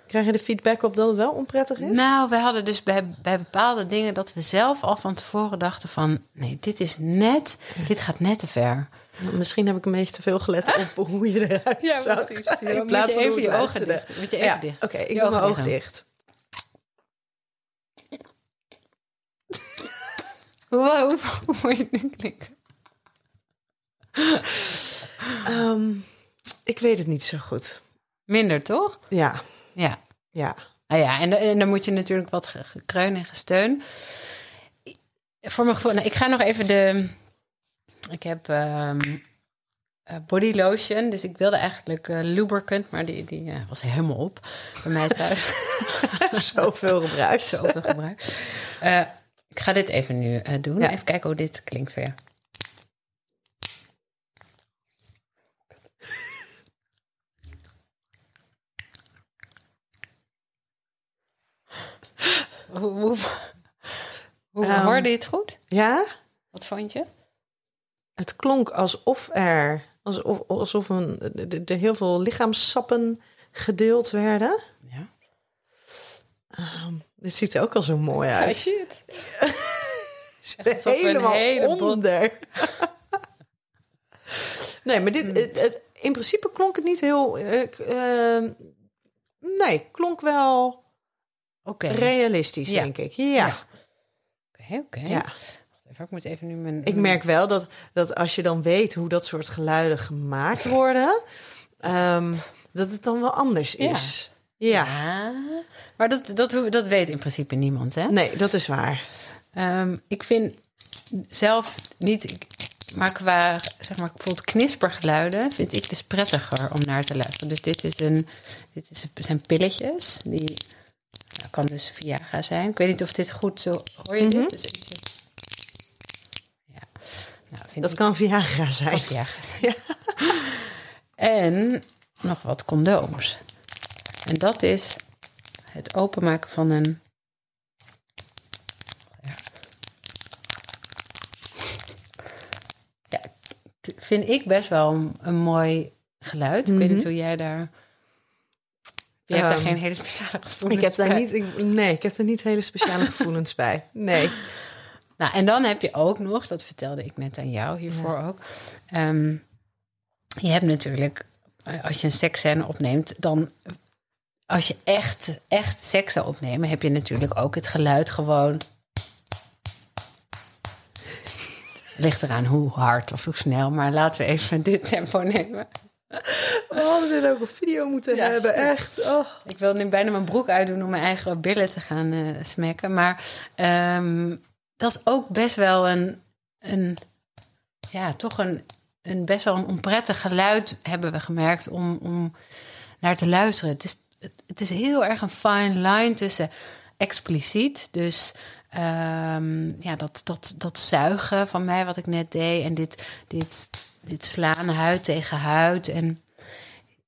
Krijg je de feedback op dat het wel onprettig is? Nou, we hadden dus bij, bij bepaalde dingen dat we zelf al van tevoren dachten van... nee, dit is net, dit gaat net te ver. Misschien heb ik een beetje te veel gelet op hoe je eruit zag. Dan In moet plaats van even je ogen dicht. Moet je even Ja, dicht. Oké, ik doe mijn ogen dicht. Hoe, moet je nu klinken? Ehm, ik weet het niet zo goed. Minder, toch? Ja, Ja. ja. Nou ja, en, en dan moet je natuurlijk wat ge- gekreun en gesteun. Voor mijn gevoel, nou, ik ga nog even de. Ik heb ehm, eh, body lotion, dus ik wilde eigenlijk eh, lubricant, maar die, die eh, was helemaal op bij mij thuis. Zoveel gebruikt. Zoveel gebruikt. Ik ga dit even nu doen. Ja. Even kijken hoe dit klinkt voor jou. Hoe, hoe, hoe Ehm. hoorde je het goed? Ja, Wat vond je? Het klonk alsof er, alsof, alsof een, heel veel lichaamssappen gedeeld werden. Ja. Dit ziet er ook al zo mooi uit. shit. Helemaal hele onder. nee, maar dit, het, het- in principe klonk het niet heel... eh, k- eh, nee, klonk wel Oké. realistisch, Ja. denk ik. Ja, Ja. Oké, oké. ja. Even, ik moet even nu mijn... Ik merk wel dat, dat als je dan weet hoe dat soort geluiden gemaakt worden... ehm, dat het dan wel anders Ja. is. Ja. Ah, maar dat, dat, hoe- dat weet in principe niemand, hè? Nee, dat is waar. Ehm, ik vind zelf niet... Maar qua, zeg maar, bijvoorbeeld knispergeluiden... vind ik dus prettiger om naar te luisteren. Dus dit, is een, dit is, zijn pilletjes. Die nou, kan dus Viagra zijn. Ik weet niet of dit goed zo... Hoor je dit? Dus even- ja. Nou, Dat ik kan Viagra zijn. Viagra zijn. En nog wat condooms. En dat is het openmaken van een. Ja. Ja, vind ik best wel een, een mooi geluid. Ik weet niet hoe jij daar. Je hebt daar Ehm, geen hele speciale gevoelens Ik heb daar bij. niet, ik- nee, ik heb er niet hele speciale gevoelens bij. Nee. Nou, en dan heb je ook nog, dat vertelde ik net aan jou hiervoor ook. ehm, je hebt natuurlijk, eh, als je een seksscène opneemt, dan als je echt, echt seks zou opnemen, heb je natuurlijk ook het geluid gewoon. Ligt eraan hoe hard of hoe snel, maar laten we even dit tempo nemen. We hadden dit ook op video moeten Ja, hebben. Echt. Oh. Ik wil nu bijna mijn broek uitdoen om mijn eigen billen te gaan eh, smekken. Maar ehm, dat is ook best wel een, een ja, toch een, een best wel een onprettig geluid hebben we gemerkt om, om naar te luisteren. Het is, het, is heel erg een fine line tussen expliciet, dus ehm, ja, dat, dat, dat zuigen van mij wat ik net deed en dit, dit, dit slaan huid tegen huid en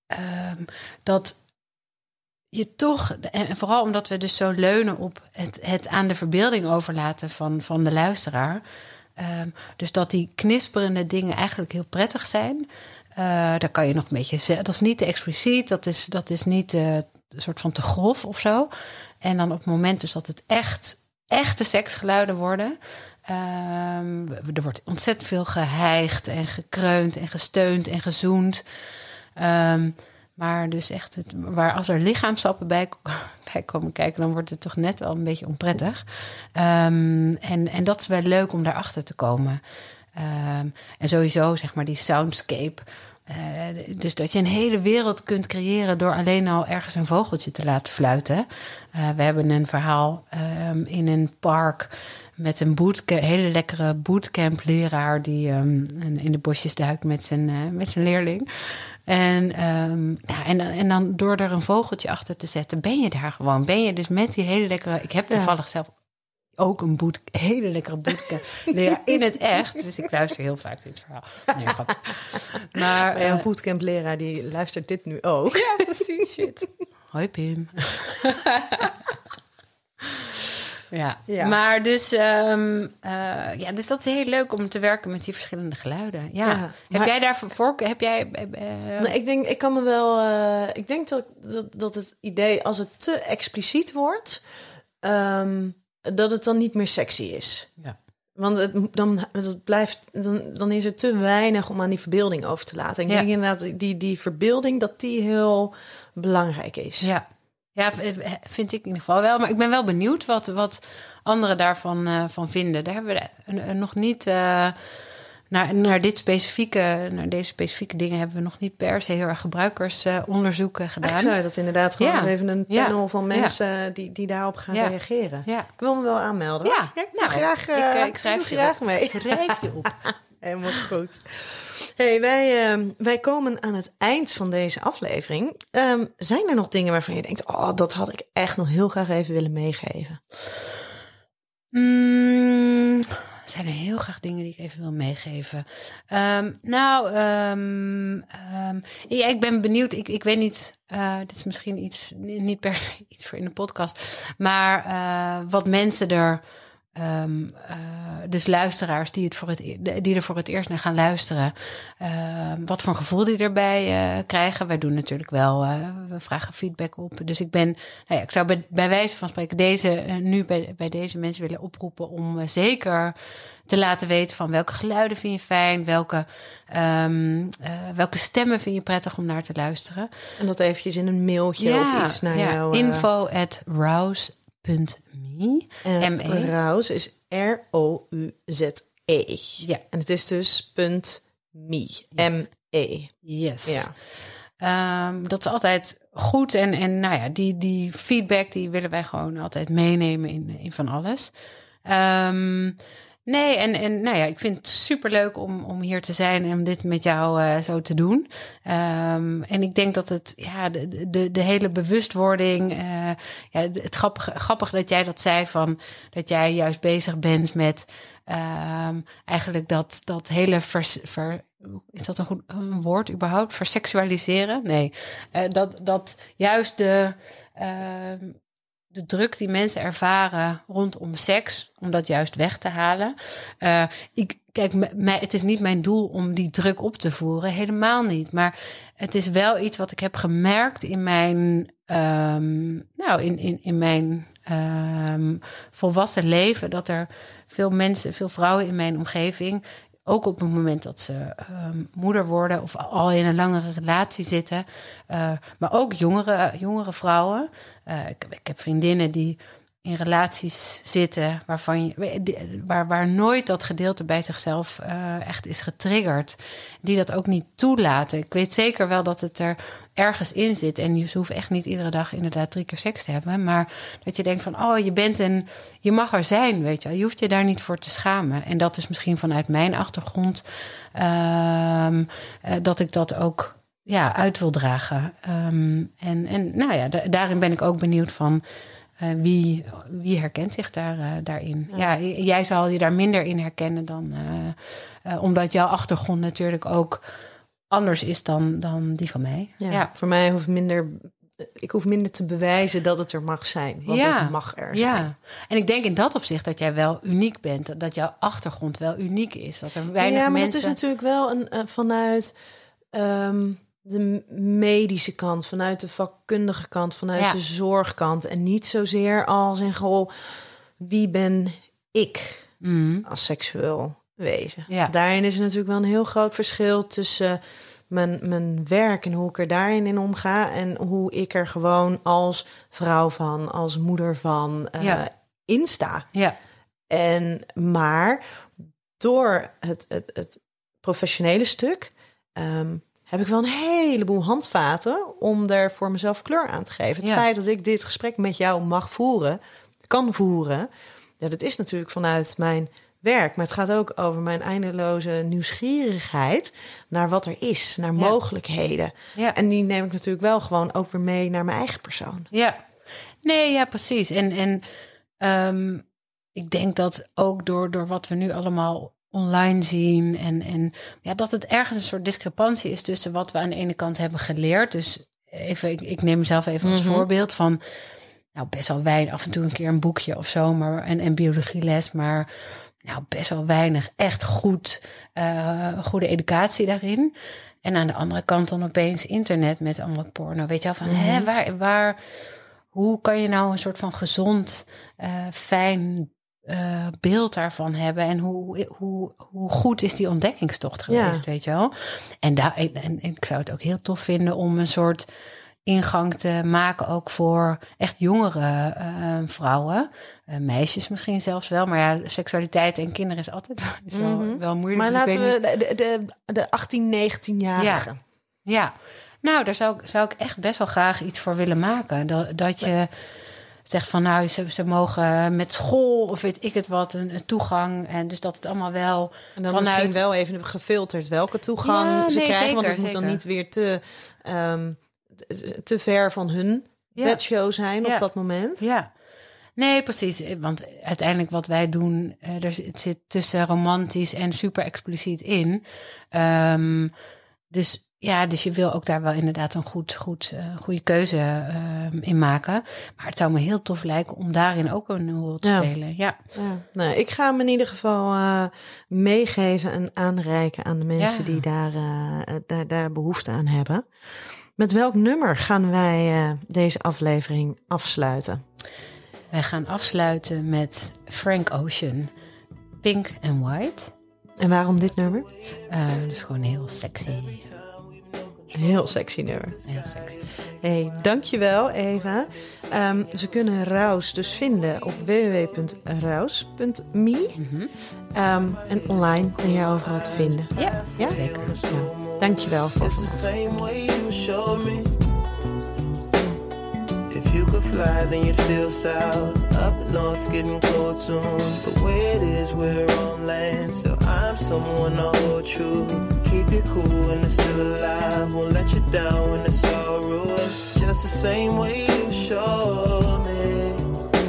ehm, dat je toch, en vooral omdat we dus zo leunen op het, het aan de verbeelding overlaten van, van de luisteraar. Ehm, dus dat die knisperende dingen eigenlijk heel prettig zijn. Eh, daar kan je nog een beetje. Dat is niet te expliciet, dat is, dat is niet eh, een soort van te grof of zo. En dan op het moment dus dat het echt, echte seksgeluiden worden. ehm, er wordt ontzettend veel geheigd en gekreund en gesteund en gezoend. Ehm, maar dus echt, het, waar als er lichaamsappen bij, bij komen kijken, dan wordt het toch net wel een beetje onprettig. Ehm, en, en dat is wel leuk om daarachter te komen. Ehm, en sowieso, zeg maar, die soundscape. eh, dus dat je een hele wereld kunt creëren door alleen al ergens een vogeltje te laten fluiten. Eh, we hebben een verhaal ehm, in een park met een hele lekkere bootcamp-leraar die in de bosjes duikt met zijn, eh, met zijn leerling. En, ehm, ja, en, en dan door er een vogeltje achter te zetten, ben je daar gewoon. Ben je dus met die hele lekkere. Ik heb toevallig zelf ook een boot, hele lekkere bootcamp leraar in het echt. Dus ik luister heel vaak dit verhaal. Nee. Maar, Maar jouw eh, bootcamp leraar die luistert dit nu ook. ja, precies. Shit. Hoi Pim. Ja. Ja. maar dus, ehm, eh, ja, dus dat is heel leuk om te werken met die verschillende geluiden. Ja. Ja, heb maar- jij daarvoor voor? Heb jij? eh, eh, Nee, ik denk, ik kan me wel. ik denk dat, dat, dat het idee, als het te expliciet wordt, ehm, dat het dan niet meer sexy is. Ja. Want het, dan, het blijft, dan, dan is er te weinig om aan die verbeelding over te laten. Ik Ja. denk inderdaad, die, die verbeelding, dat die heel belangrijk is. Ja. Ja, vind ik in ieder geval wel. Maar ik ben wel benieuwd wat, wat anderen daarvan eh, van vinden. Daar hebben we eh, eh, nog niet... eh, naar, naar, dit specifieke, naar deze specifieke dingen hebben we nog niet per se heel erg gebruikersonderzoeken gedaan. Eigenlijk zou je dat inderdaad gewoon Ja. eens even een Ja. panel van Ja. mensen die, die daarop gaan reageren. Ja. Ik wil me wel aanmelden. Ja, ik nou, graag, eh, ik, eh, ik schrijf je graag op. mee. Schrijf je op. Helemaal goed. Hey, wij, eh, wij komen aan het eind van deze aflevering. Ehm, zijn er nog dingen waarvan je denkt: oh, dat had ik echt nog heel graag even willen meegeven? Mm, zijn er heel graag dingen die ik even wil meegeven. Ehm, nou, ehm, ehm, ik ben benieuwd. Ik, ik weet niet, eh, dit is misschien iets, niet per se iets voor in de podcast, maar eh, wat mensen er. Ehm, eh, dus luisteraars die, het voor het, e- die er voor het eerst naar gaan luisteren. eh, wat voor gevoel die erbij eh, krijgen. Wij doen natuurlijk wel, eh, we vragen feedback op. Dus ik ben, nou ja, ik zou bij, bij wijze van spreken deze, nu bij, bij deze mensen willen oproepen om zeker te laten weten van welke geluiden vind je fijn, welke, ehm, eh, welke stemmen vind je prettig om naar te luisteren. En dat eventjes in een mailtje of iets naar jou. eh, Info at en ME. Rouse is R-O-U-Z-E. Ja. En het is dus punt me. M-E. Yes. Ja. Ehm, dat is altijd goed. En, en nou ja, die, die feedback die willen wij gewoon altijd meenemen in, in van alles. Ehm, nee, en, en nou ja, ik vind het superleuk om, om hier te zijn en om dit met jou eh, zo te doen. Ehm, en ik denk dat het, ja, de, de, de hele bewustwording. eh, ja, het grappig, grappig dat jij dat zei van dat jij juist bezig bent met ehm, eigenlijk dat, dat hele is dat een goed woord überhaupt? Verseksualiseren? Nee. Eh, dat, dat juist de, ehm, de druk die mensen ervaren rondom seks, om dat juist weg te halen. Eh, ik, kijk, het is niet mijn doel om die druk op te voeren, helemaal niet. Maar het is wel iets wat ik heb gemerkt in mijn, ehm, nou, in, in, in mijn ehm, volwassen leven, dat er veel mensen, veel vrouwen in mijn omgeving ook op het moment dat ze ehm, moeder worden of al in een langere relatie zitten. eh, maar ook jongere, jongere vrouwen. Eh, ik, ik heb vriendinnen die in relaties zitten waarvan je, waar, waar nooit dat gedeelte bij zichzelf eh, echt is getriggerd. Die dat ook niet toelaten. Ik weet zeker wel dat het er ergens in zit. En je hoeft echt niet iedere dag inderdaad drie keer seks te hebben. Maar dat je denkt van, oh, je bent een, je mag er zijn, weet je. Je hoeft je daar niet voor te schamen. En dat is misschien vanuit mijn achtergrond ehm, eh, dat ik dat ook ja, uit wil dragen. Ehm, en, en nou ja, da- daarin ben ik ook benieuwd van wie, wie herkent zich daar, eh, daarin. Ja. jij zal je daar minder in herkennen dan eh, eh, omdat jouw achtergrond natuurlijk ook anders is dan, dan die van mij. Ja. ja. Voor mij hoeft minder... Ik hoef minder te bewijzen dat het er mag zijn. Want Ja. het mag er zijn. Ja, en ik denk in dat opzicht dat jij wel uniek bent. Dat jouw achtergrond wel uniek is. Dat er weinig ja, maar mensen... het is natuurlijk wel een, eh, vanuit ehm, de medische kant, vanuit de vakkundige kant, vanuit Ja. de zorgkant. En niet zozeer als in goh, wie ben ik Mm, als seksueel wezen? Ja. Daarin is er natuurlijk wel een heel groot verschil tussen mijn, mijn werk en hoe ik er daarin in omga. En hoe ik er gewoon als vrouw van, als moeder van eh Ja. in sta. ja, En maar door het, het, het professionele stuk ehm, heb ik wel een heleboel handvaten om er voor mezelf kleur aan te geven. Het Ja. feit dat ik dit gesprek met jou mag voeren, kan voeren, ja, dat is natuurlijk vanuit mijn werk. Maar het gaat ook over mijn eindeloze nieuwsgierigheid naar wat er is, naar Ja. mogelijkheden. ja. En die neem ik natuurlijk wel gewoon ook weer mee naar mijn eigen persoon. Ja, nee, ja, precies. En, en ehm, ik denk dat ook door, door wat we nu allemaal online zien en, en ja, dat het ergens een soort discrepantie is tussen wat we aan de ene kant hebben geleerd. Dus even, ik, ik neem mezelf even als voorbeeld van, nou, best wel weinig, af en toe een keer een boekje of zo, maar en, en biologieles, maar nou, best wel weinig echt goed, eh, goede educatie daarin. En aan de andere kant dan opeens internet met allemaal porno. Weet je wel, van hè, waar, waar, hoe kan je nou een soort van gezond, eh, fijn eh, beeld daarvan hebben? En hoe, hoe, hoe goed is die ontdekkingstocht geweest, weet je wel? En, daar, en, en ik zou het ook heel tof vinden om een soort ingang te maken ook voor echt jongere uh, vrouwen. Uh, meisjes misschien zelfs wel. Maar ja, seksualiteit en kinderen is altijd is wel, Mhm. wel moeilijk. Maar Dus laten we de, de, de 18, 19-jarigen. Ja, nou, daar zou ik, zou ik echt best wel graag iets voor willen maken. Dat, dat je zegt van nou, ze, ze mogen met school of weet ik het wat, een, een toegang. En dus dat het allemaal wel En dan vanuit... misschien wel even gefilterd welke toegang Ja, ze nee, krijgen. want zeker, het moet dan niet weer te, ehm, te ver van hun Ja. bedshow zijn Ja. op dat moment. Ja. Nee, precies. Want uiteindelijk wat wij doen, eh, er, zit tussen romantisch en super expliciet in. Ehm, dus ja, dus je wil ook daar wel inderdaad een goed, goed, eh, goede keuze ehm, in maken. Maar het zou me heel tof lijken om daarin ook een rol te Ja. spelen. Ja. Ja. Nou, ik ga hem in ieder geval eh, meegeven en aanreiken aan de mensen Ja. die daar, eh, daar, daar behoefte aan hebben. Met welk nummer gaan wij eh, deze aflevering afsluiten? Wij gaan afsluiten met Frank Ocean, Pink and White. En waarom dit nummer? Eh dus gewoon heel sexy. Heel sexy nummer. Heel sexy. Hey, dankjewel Eva. Ehm, ze kunnen Raus dus vinden op www.raus.me. Ehm, en online ben je overal te vinden. Ja, Ja? zeker. Nou, dankjewel voor vandaag. If you could fly, then you'd feel south. Up north's getting cold soon. But where it is, we're on land. So I'm someone to hold true. Keep you cool when it's still alive. Won't let you down when it's all ruined. Just the same way you showed me.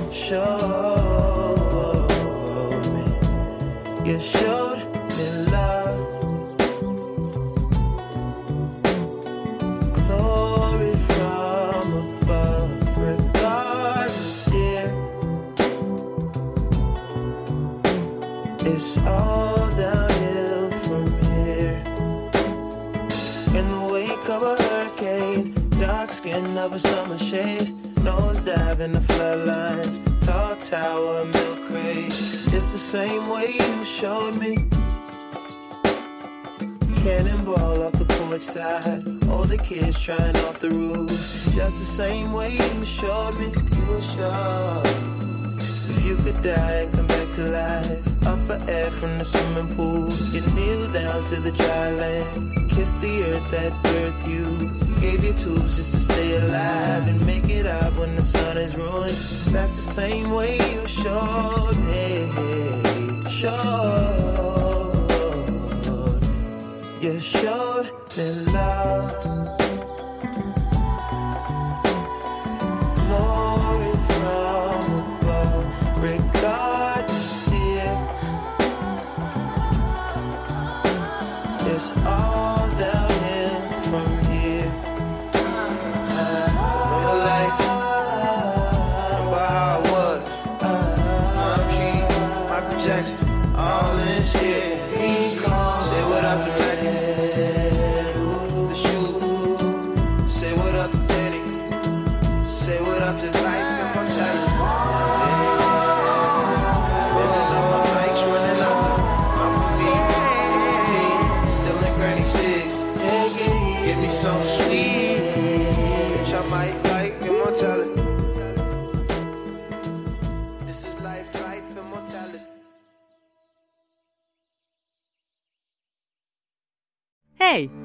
Showed me. You showed of a summer shade, nose dive in the floodlines, tall tower, milk crate. It's the same way you showed me. Cannonball off the porch side. Older kids trying off the roof. Just the same way you showed me. You were sure. If you could die and come back to life. Up for air from the swimming pool. You kneel down to the dry land. Kiss the earth that birthed you. Gave you tools just to stay alive and make it out when the sun is ruined. That's the same way you showed me. Showed. You showed me love.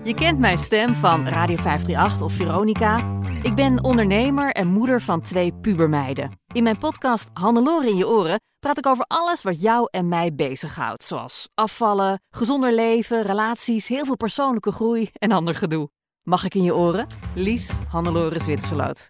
Je kent mijn stem van Radio 538 of Veronica. Ik ben ondernemer en moeder van twee pubermeiden. In mijn podcast Hannelore in je oren praat ik over alles wat jou en mij bezighoudt. Zoals afvallen, gezonder leven, relaties, heel veel persoonlijke groei en ander gedoe. Mag ik in je oren? Liefs Hannelore Zwitserloot.